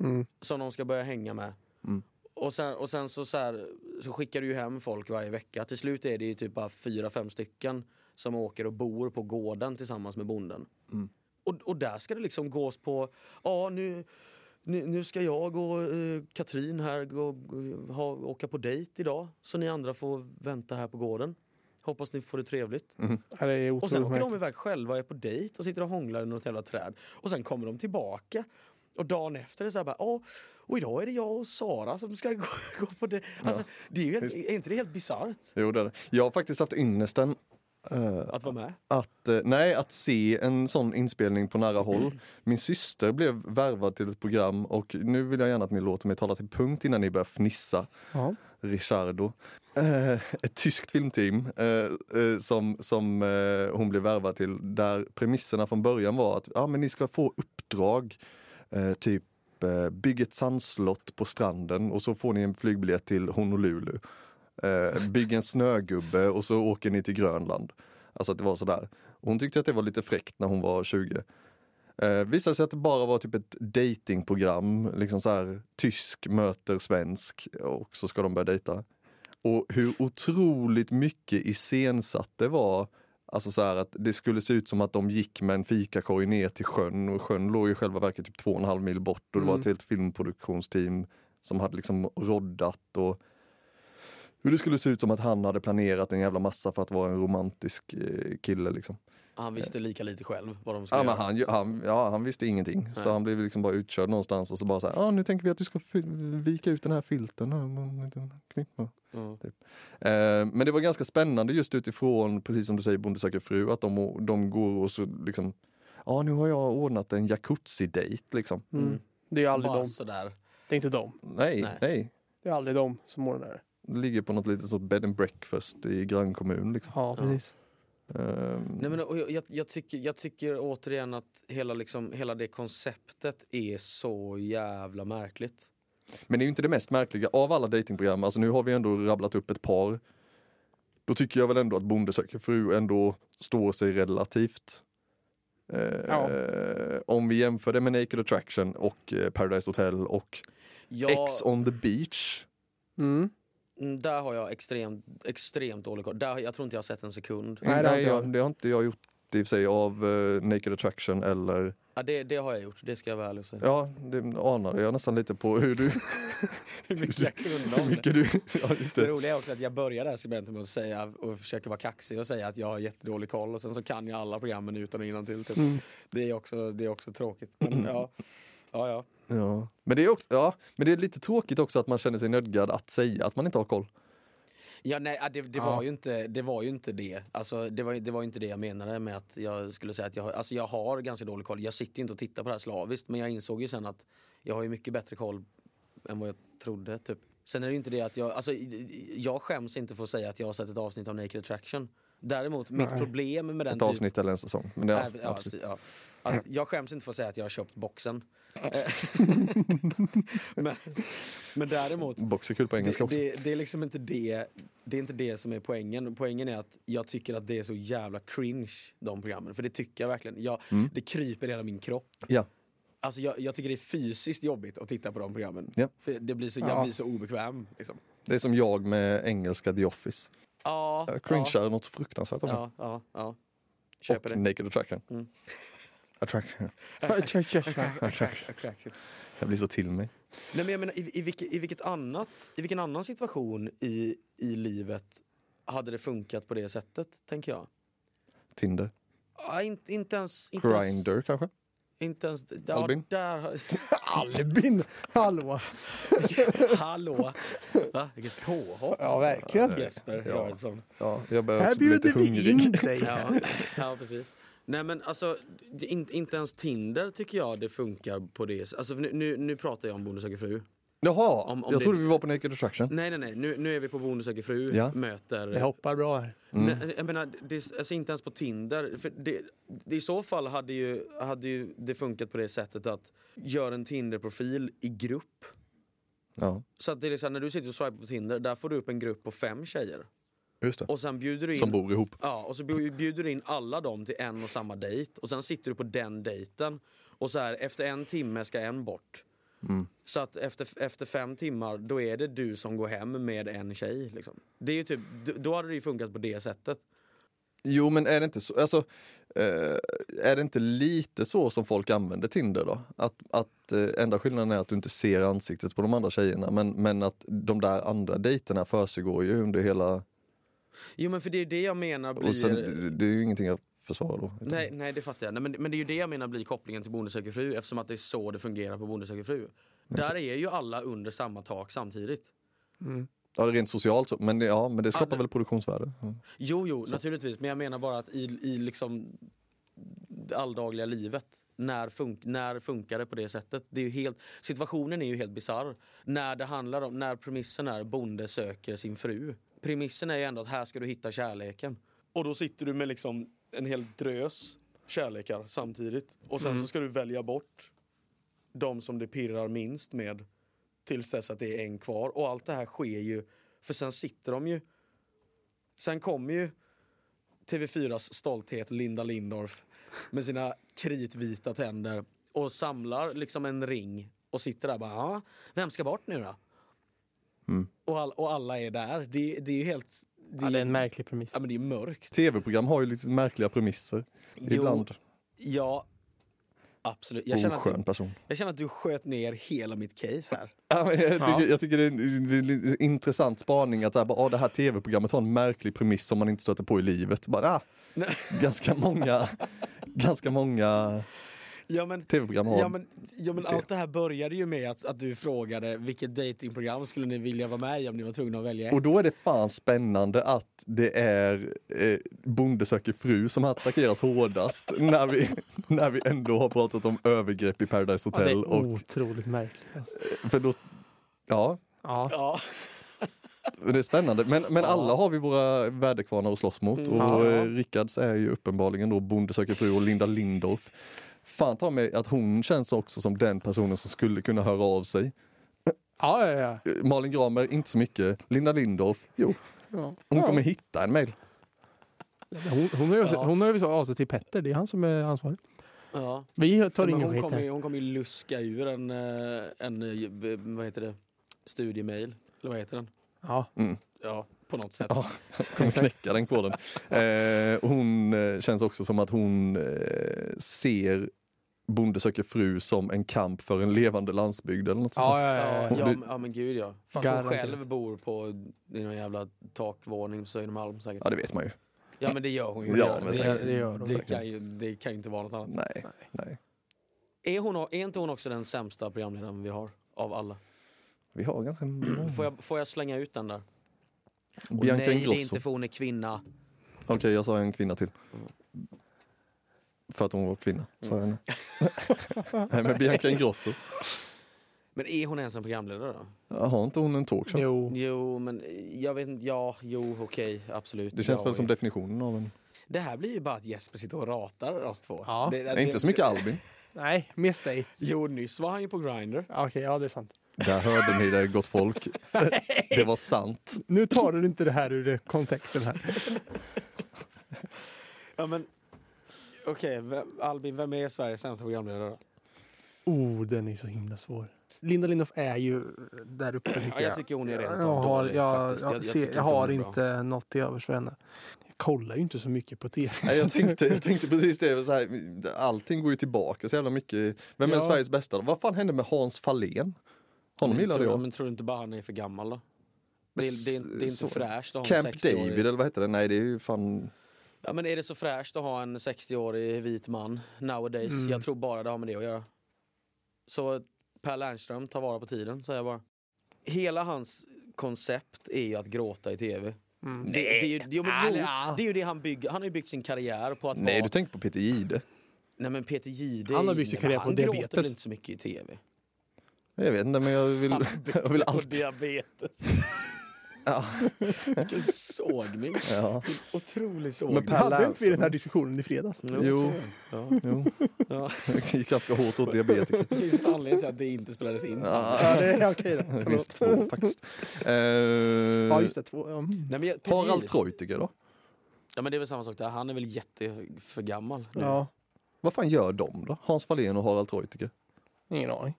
Mm. som de ska börja hänga med. Mm. Och sen, och sen så, så, här, så skickar du ju hem folk varje vecka. Till slut är det ju typ bara fyra, fem stycken som åker och bor på gården tillsammans med bonden. Mm. Och, och där ska det liksom gås på, ja nu, nu, nu ska jag och eh, Katrin här gå, gå- ha, åka på dejt idag. Så ni andra får vänta här på gården. Hoppas ni får det trevligt. Ja, det är Och sen åker de iväg själva och är på dejt och sitter och hånglar i något jävla träd. Och sen kommer de tillbaka. Och dagen efter är det så här bara, "Ja, och idag är det jag och Sara som ska gå, gå på det. Alltså, det är, ju helt, är inte det helt bisarrt Jo, det är det. Jag har faktiskt haft ynnesten eh, att vara med? att, eh, nej, att se en sån inspelning på nära håll. Min syster blev värvad till ett program och nu vill jag gärna att ni låter mig tala till punkt innan ni börjar fnissa. Ja. Richardo. Eh, ett tyskt filmteam som, som hon blev värvad till där premisserna från början var att ah, men ni ska få uppdrag, typ bygg ett sandslott på stranden och så får ni en flygbiljett till Honolulu. Eh, bygg en snögubbe och så åker ni till Grönland. Alltså att det var sådär. Hon tyckte att det var lite fräckt när hon var 20. Eh, visade sig att det bara var typ ett datingprogram, liksom så här tysk möter svensk och så ska de börja dejta. Och hur otroligt mycket iscensatt det var. Alltså så här att det skulle se ut som att de gick med en fikakorg ner till sjön och sjön låg i själva verket typ två och en halv mil bort och det var ett helt filmproduktionsteam som hade liksom roddat och hur det skulle se ut som att han hade planerat en jävla massa för att vara en romantisk eh, kille liksom. Han visste lika lite själv vad de skulle Ja, men göra. han, han, ja, han visste ingenting. Så Nej. han blev liksom bara utkörd någonstans och så bara så här, ah, nu tänker vi att du ska vika ut den här filten. knippa." Ja. Eh, men det var ganska spännande just utifrån, precis som du säger, Bonde söker fru, att de, de går och så liksom, ja ah, nu har jag ordnat en jacuzzi-dejt liksom. Mm. Det är ju aldrig Bara dem. sådär. Det är inte dem. Nej, Nej. nej. Det är aldrig dem som ordnar det. Ligger på något litet sånt bed and breakfast i grannkommun liksom. Ja, Ja. precis. Ehm, Nej, men, och jag, jag, jag, tycker, jag tycker återigen att hela, liksom, hela det konceptet är så jävla märkligt. Men det är ju inte det mest märkliga av alla datingprogram. Alltså nu har vi ändå rabblat upp ett par. Då tycker jag väl ändå att Bonde söker fru ändå står sig relativt. Eh, Ja. Om vi jämför det med Naked Attraction och eh, Paradise Hotel och Jag, X on the beach. Mm. Mm, där har jag extremt, extremt dålig koll. Där, jag tror inte jag har sett en sekund. Nej, det har inte jag. det har inte jag gjort i och för sig av eh, Naked Attraction eller Ja, det, det har jag gjort, det ska jag väl ärlig och säga. Ja, det anade jag nästan lite på hur du... Hur mycket jag kunde hur om det. mycket du ja, just Det det. roliga är också att jag börjar det här segmentet med att säga och försöka vara kaxig och säga att jag har jättedålig koll och sen så kan jag alla programmen utan och innantill. Typ. Mm. Det, är också, det är också tråkigt. Men ja, ja, ja. Ja. Men, det är också, ja, men det är lite tråkigt också att man känner sig nödgad att säga att man inte har koll. Ja, nej, det, det, Ja. Var ju inte, det var ju inte det. Alltså, det, var, det var inte det jag menade med att jag skulle säga att jag, har- alltså, jag har ganska dålig koll. Jag sitter inte och tittar på det här slaviskt men jag insåg ju sen att jag har ju mycket bättre koll än vad jag trodde. Typ. Sen är det ju inte det att jag, alltså, jag skäms inte för att säga att jag har sett ett avsnitt av Naked Attraction. Däremot, mitt Nej. problem med den Ett avsnitt eller en säsong. Men det, Nej, ja, ja, absolut. ja. Att jag skäms inte för att säga att jag har köpt boxen. men, men däremot, Box är kul på engelska det, också. det, det är liksom inte det, det är inte det som är poängen. Poängen är att jag tycker att det är så jävla cringe, de programmen. För det tycker jag verkligen. Jag, Mm. Det kryper i hela min kropp. Ja. Alltså jag, jag tycker det är fysiskt jobbigt att titta på de programmen. Ja. För det blir så, jag Ja. blir så obekväm. Liksom. Det är som jag med engelska The Office. Ja, Jag cringear något fruktansvärt ja, ja, ja. Köper Och det. Naked Attraction. Mm. Attraction. Attraction. Jag blir så till mig. Nej, men jag menar, i, i, vilket, i, vilket annat, I vilken annan situation i, i livet hade det funkat på det sättet, tänker jag? Tinder. Ja, inte, inte ens... Inte ens, Grinder kanske? inte ens ja, Albin? Där, Albin! Hallå! hallå! Va? Vilket påhopp! Ja, verkligen. Jesper Ja. Göransson. Ja, jag börjar Här bjuder vi in dig. Ja, ja, precis. Nej men alltså, det, inte, ens Tinder tycker jag det funkar på det Alltså nu, nu, nu pratar jag om Bonde söker fru. Jaha, Om- om jag det- trodde vi var på Naked Attraction. Nej nej nej, nu, nu är vi på Bonde söker fru, Ja. möter... Det hoppar bra här. Nej, jag menar, det, är- alltså inte ens på Tinder. För det, det, I så fall hade ju, hade ju det funkat på det sättet att göra en Tinder-profil i grupp. Ja, Så att det är så här, när du sitter och swipar på Tinder, där får du upp en grupp på fem tjejer. Just det. Och sen bjuder du in... Som bor ihop. Ja, och så bju- bjuder du in alla dem till en och samma dejt. Och sen sitter du på den dejten. Och så här, efter en timme ska en bort. Mm. Så att efter, efter fem timmar, då är det du som går hem med en tjej. Liksom. Det är ju typ, då hade det ju funkat på det sättet. Jo, men är det inte så, alltså, eh, är det inte lite så som folk använder Tinder då? Att, att eh, enda skillnaden är att du inte ser ansiktet på de andra tjejerna, men, men att de där andra dejterna försiggår ju under hela... Jo men för det är det jag menar blir... Och sen, det är ju ingenting jag försvarar då. utan- Nej, nej det fattar jag. Nej, men, men det är ju det jag menar blir kopplingen till Bonde söker fru eftersom att det är så det fungerar på Bonde söker fru. Där är ju alla under samma tak samtidigt. Ja, det är rent socialt så, men, ja, men det skapar det- väl produktionsvärde. Mm. Jo, jo, naturligtvis. Men jag menar bara att i, i liksom alldagliga livet, när, fun- när funkar det på det sättet? Det är ju helt, situationen är ju helt bizarr. När det handlar om, när premissen är bonde söker sin fru. Premissen är ju ändå att här ska du hitta kärleken. Och då sitter du med liksom en hel drös kärlekar samtidigt. Och sen så ska du välja bort de som det pirrar minst med tills dess att det är en kvar. Och allt det här sker ju, för sen sitter de ju Sen kommer ju TV4s stolthet Linda Lindorff med sina kritvita tänder och samlar liksom en ring och sitter där bara ja, vem ska bort nu då? Mm. Och, all, och alla är där. Det, det är ju helt... Det, Ja, det är en märklig premiss. ja, men det är mörkt. Tv-program har ju lite märkliga premisser. Ibland. Ja, absolut. Jag känner, Oskön att, person. jag känner att du sköt ner hela mitt case här. Ja, men jag, tycker, Ja. jag tycker det är en, en intressant spaning att så här, bara, ah, det här tv-programmet har en märklig premiss som man inte stöter på i livet. Bara, ah, ganska många, ganska många Ja, men, tv-program har ja, men, ja, men allt det här började ju med att, att du frågade vilket datingprogram skulle ni vilja vara med i om ni var tvungna att välja ett. Och då är det fan spännande att det är eh, Bonde söker fru som attackeras hårdast när vi, när vi ändå har pratat om övergrepp i Paradise Ja, det Hotel. är och, otroligt märkligt. Alltså. för då, ja, Ja. Ja. det är spännande. Men, men alla har vi våra väderkvarnar att slåss mot. Och Ja. eh, Rickards är ju uppenbarligen då Bonde söker fru och Linda Lindorff. Fan ta mig att hon känns också som den personen som skulle kunna höra av sig. Ja, ja, ja. Eh, Malin Gramer, inte så mycket. Linda Lindorff, jo. ja. Hon ja. kommer hitta en mail. Hon, hon hör ju Ja. hon av sig till Petter, det är han som är ansvarig. Ja. Vi tar ingen hon, skit kommer, hon kommer ju luska ur en, eh, en eh, vad heter det, studiemail. Eller vad heter den? Ja. Ja, på något sätt. Ja, kommer knäcka den koden. Eh, hon känns också som att hon eh, ser Bonde söker fru som en kamp för en levande landsbygd eller något sånt Ja, ja, ja, Ja, ja. ja, men- ja men gud ja. Fast hon själv bor på i någon jävla takvåning på Södermalm säkert. ja, det vet man ju. Ja men det gör hon ju. Ja, men det. Det gör de det, säkert. kan ju, det kan ju inte vara något annat. Nej, nej. Är, hon, är inte hon också den sämsta programledaren vi har? Av alla? Vi har ganska många. Får jag, får jag slänga ut den där? Och Bianca nej, det är Ingrosso. inte för hon är kvinna. Okej, jag sa en kvinna till. För att hon var kvinna, sa jag henne. Nej, men Bianca Ingrosso. Men är hon ens en programledare då? Har inte hon en talkshow? Jo. Jo, men jag vet inte. Ja, jo, okej, absolut. Det känns ja, väl som definitionen av en... Det här blir ju bara att Jesper sitter och ratar oss två. Ja. det, Nej, inte så mycket Albin. Nej, mest dig. Jo, nyss var han ju på Grindr. Ja, Okej, ja det är sant. Där hörde ni det, gott folk. Det var sant. Nu tar du inte det här ur det- kontexten här. Ja, men okej, vem- Albin, vem är Sveriges sämsta programledare då? Oh, den är så himla svår. Linda Lindorff är ju där uppe tycker Ja, jag. jag tycker hon är rent jag av har, dålig, jag, faktiskt. jag, Jag- jag ser, tycker jag inte har hon är bra. inte något till övers för henne. Jag kollar ju inte så mycket på tv. Nej, jag, tänkte, jag tänkte precis det. Så här, allting går ju tillbaka så jävla mycket. Vem är Ja. Sveriges bästa? då? Vad fan hände med Hans Fahlén? Honom gillade tror, jag. Men tror du inte bara han är för gammal då? Det är, det är, det är inte Så- fräscht att ha en Camp 60-årig... David eller vad heter det? Nej, det är ju fan... Ja, men är det så fräscht att ha en 60-årig vit man nowadays? Mm. Jag tror bara det har med det att göra. Så Per Lernström, ta vara på tiden, säger jag bara. Hela hans koncept är ju att gråta i tv. Mm. Det, det, är ju, jo, men, Ah, jo, ja. det är ju det han bygger. Han har ju byggt sin karriär på att Nej, vara... du tänker på Peter Jihde. Nej men Peter Jihde, Han har byggt sin karriär på han gråter diabetes. väl inte så mycket i tv? Jag vet inte, men jag vill, jag vill på alltid... diabetes. Ja. Vilken sågning. Ja. Otrolig sågning. Men Hade inte vi Lernström. den här diskussionen i fredags? Jo. Ja. Jo, Ja. det gick ganska hårt åt diabetiker. Det finns en anledning till att det inte spelades in. Ja, Ja, det är okej då. det finns två faktiskt. Eh, Ja, just det. Två. Ja. mm. Nej, men jag, Harald Treutiger då? Ja men det är väl samma sak där. Han är väl jätte för gammal nu. ja, Vad fan gör de då? Hans Fahlén och Harald Treutiger? ingen aning.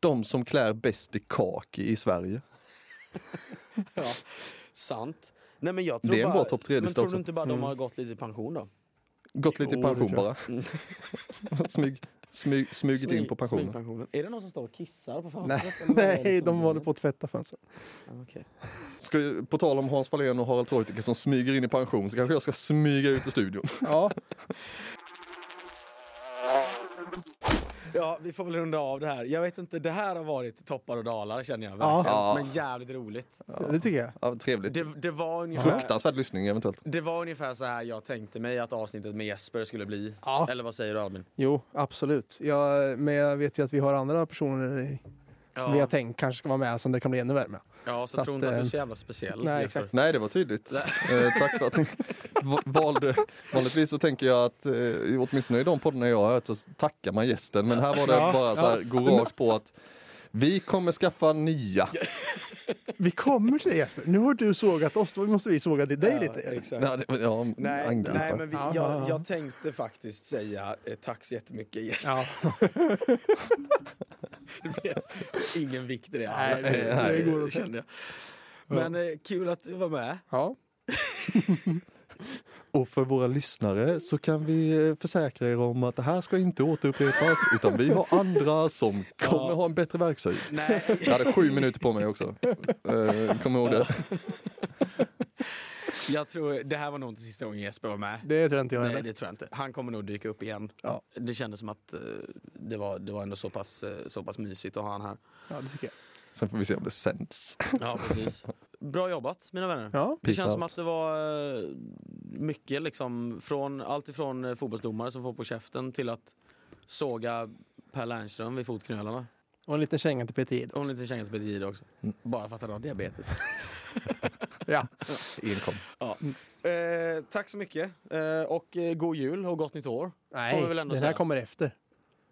De som klär bäst i kaki i Sverige. Ja, Sant. Nej, men jag tror Det är en bra topp tre-lista Men tror du inte bara de har gått lite i pension då? Gått lite i pension tror bara. Smyg, smyg, smugit in på pensionen. Smygpensionen. Är det någon som står och kissar på Nej, fönstret? eller vad är det nej som de håller på att tvätta fönstren. Okej. Ska, jag- på tal om Hans Fahlén och Harald Treutiger som smyger in i pension så kanske jag ska smyga ut ur studion. Ja, Ja, vi får väl runda av det här. Jag vet inte, det här har varit toppar och dalar känner jag. Ja. Verkligen. Ja. Men jävligt roligt. det tycker jag. Ja, trevligt. Det, det, var ungefär, Fruktansvärd lyssning eventuellt. det var ungefär så här jag tänkte mig att avsnittet med Jesper skulle bli. Ja. Eller vad säger du Albin? Jo, absolut. Jag, men jag vet ju att vi har andra personer som vi har tänkt kanske ska vara med som det kan bli ännu värre med. Ja, så, Så tro att, inte att du är eh, så jävla speciell. nej, exakt. Nej, det var tydligt. Eh, tack för att ni va- valde. Vanligtvis så tänker jag att, eh, åtminstone i de poddarna jag har hört, så tackar man gästen. Men här var det Ja, bara så här, gå rakt på att vi kommer skaffa nya. Vi kommer till det Jesper. Nu har du sågat oss, då måste vi såga till dig Ja, lite. exakt. Ja, det, ja, Nej, angripa. nej men vi, Ja, jag, ja, ja. jag tänkte faktiskt säga eh, tack så jättemycket Jesper. Ja, ingen vikt i det Nej, alls. det- Det, det går att- kände jag. Men eh, kul att du var med. ja. Och för våra lyssnare så kan vi eh, försäkra er om att det här ska inte återupprepas utan vi har andra som kommer Ja. ha en bättre verkshöjd. Nej, Jag hade sju minuter på mig också. Kom ihåg det. jag tror det här var nog inte sista gången Jesper var med. Det tror jag inte jag Nej, det tror jag inte. Han kommer nog dyka upp igen. Ja. Det kändes som att eh, det, var, det var ändå så pass, eh, så pass mysigt att ha han här. Ja, det tycker jag. Sen får vi se om det sänds. Ja, precis. Bra jobbat mina vänner. Ja, Det känns som out. att det var eh, mycket liksom, från allt ifrån fotbollsdomare som får på käften till att såga Per Lernström vid fotknölarna. och en liten känga till Peter Jihde. Och en liten känga till Peter Jihde också. Bara för att han har diabetes. Ja. Inkom. ja. eh, tack så mycket. Eh, och eh, god jul och gott nytt år. Får Nej, vi väl ändå den här säga. kommer efter.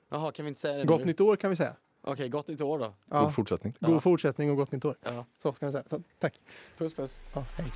Jaha, kan vi inte säga det Gott nu? nytt år kan vi säga. Okej, gott nytt år då. Ja. God fortsättning. God Ja. fortsättning och gott nytt år. Ja. Så kan vi säga. Så, tack. Puss puss. Ja, hej.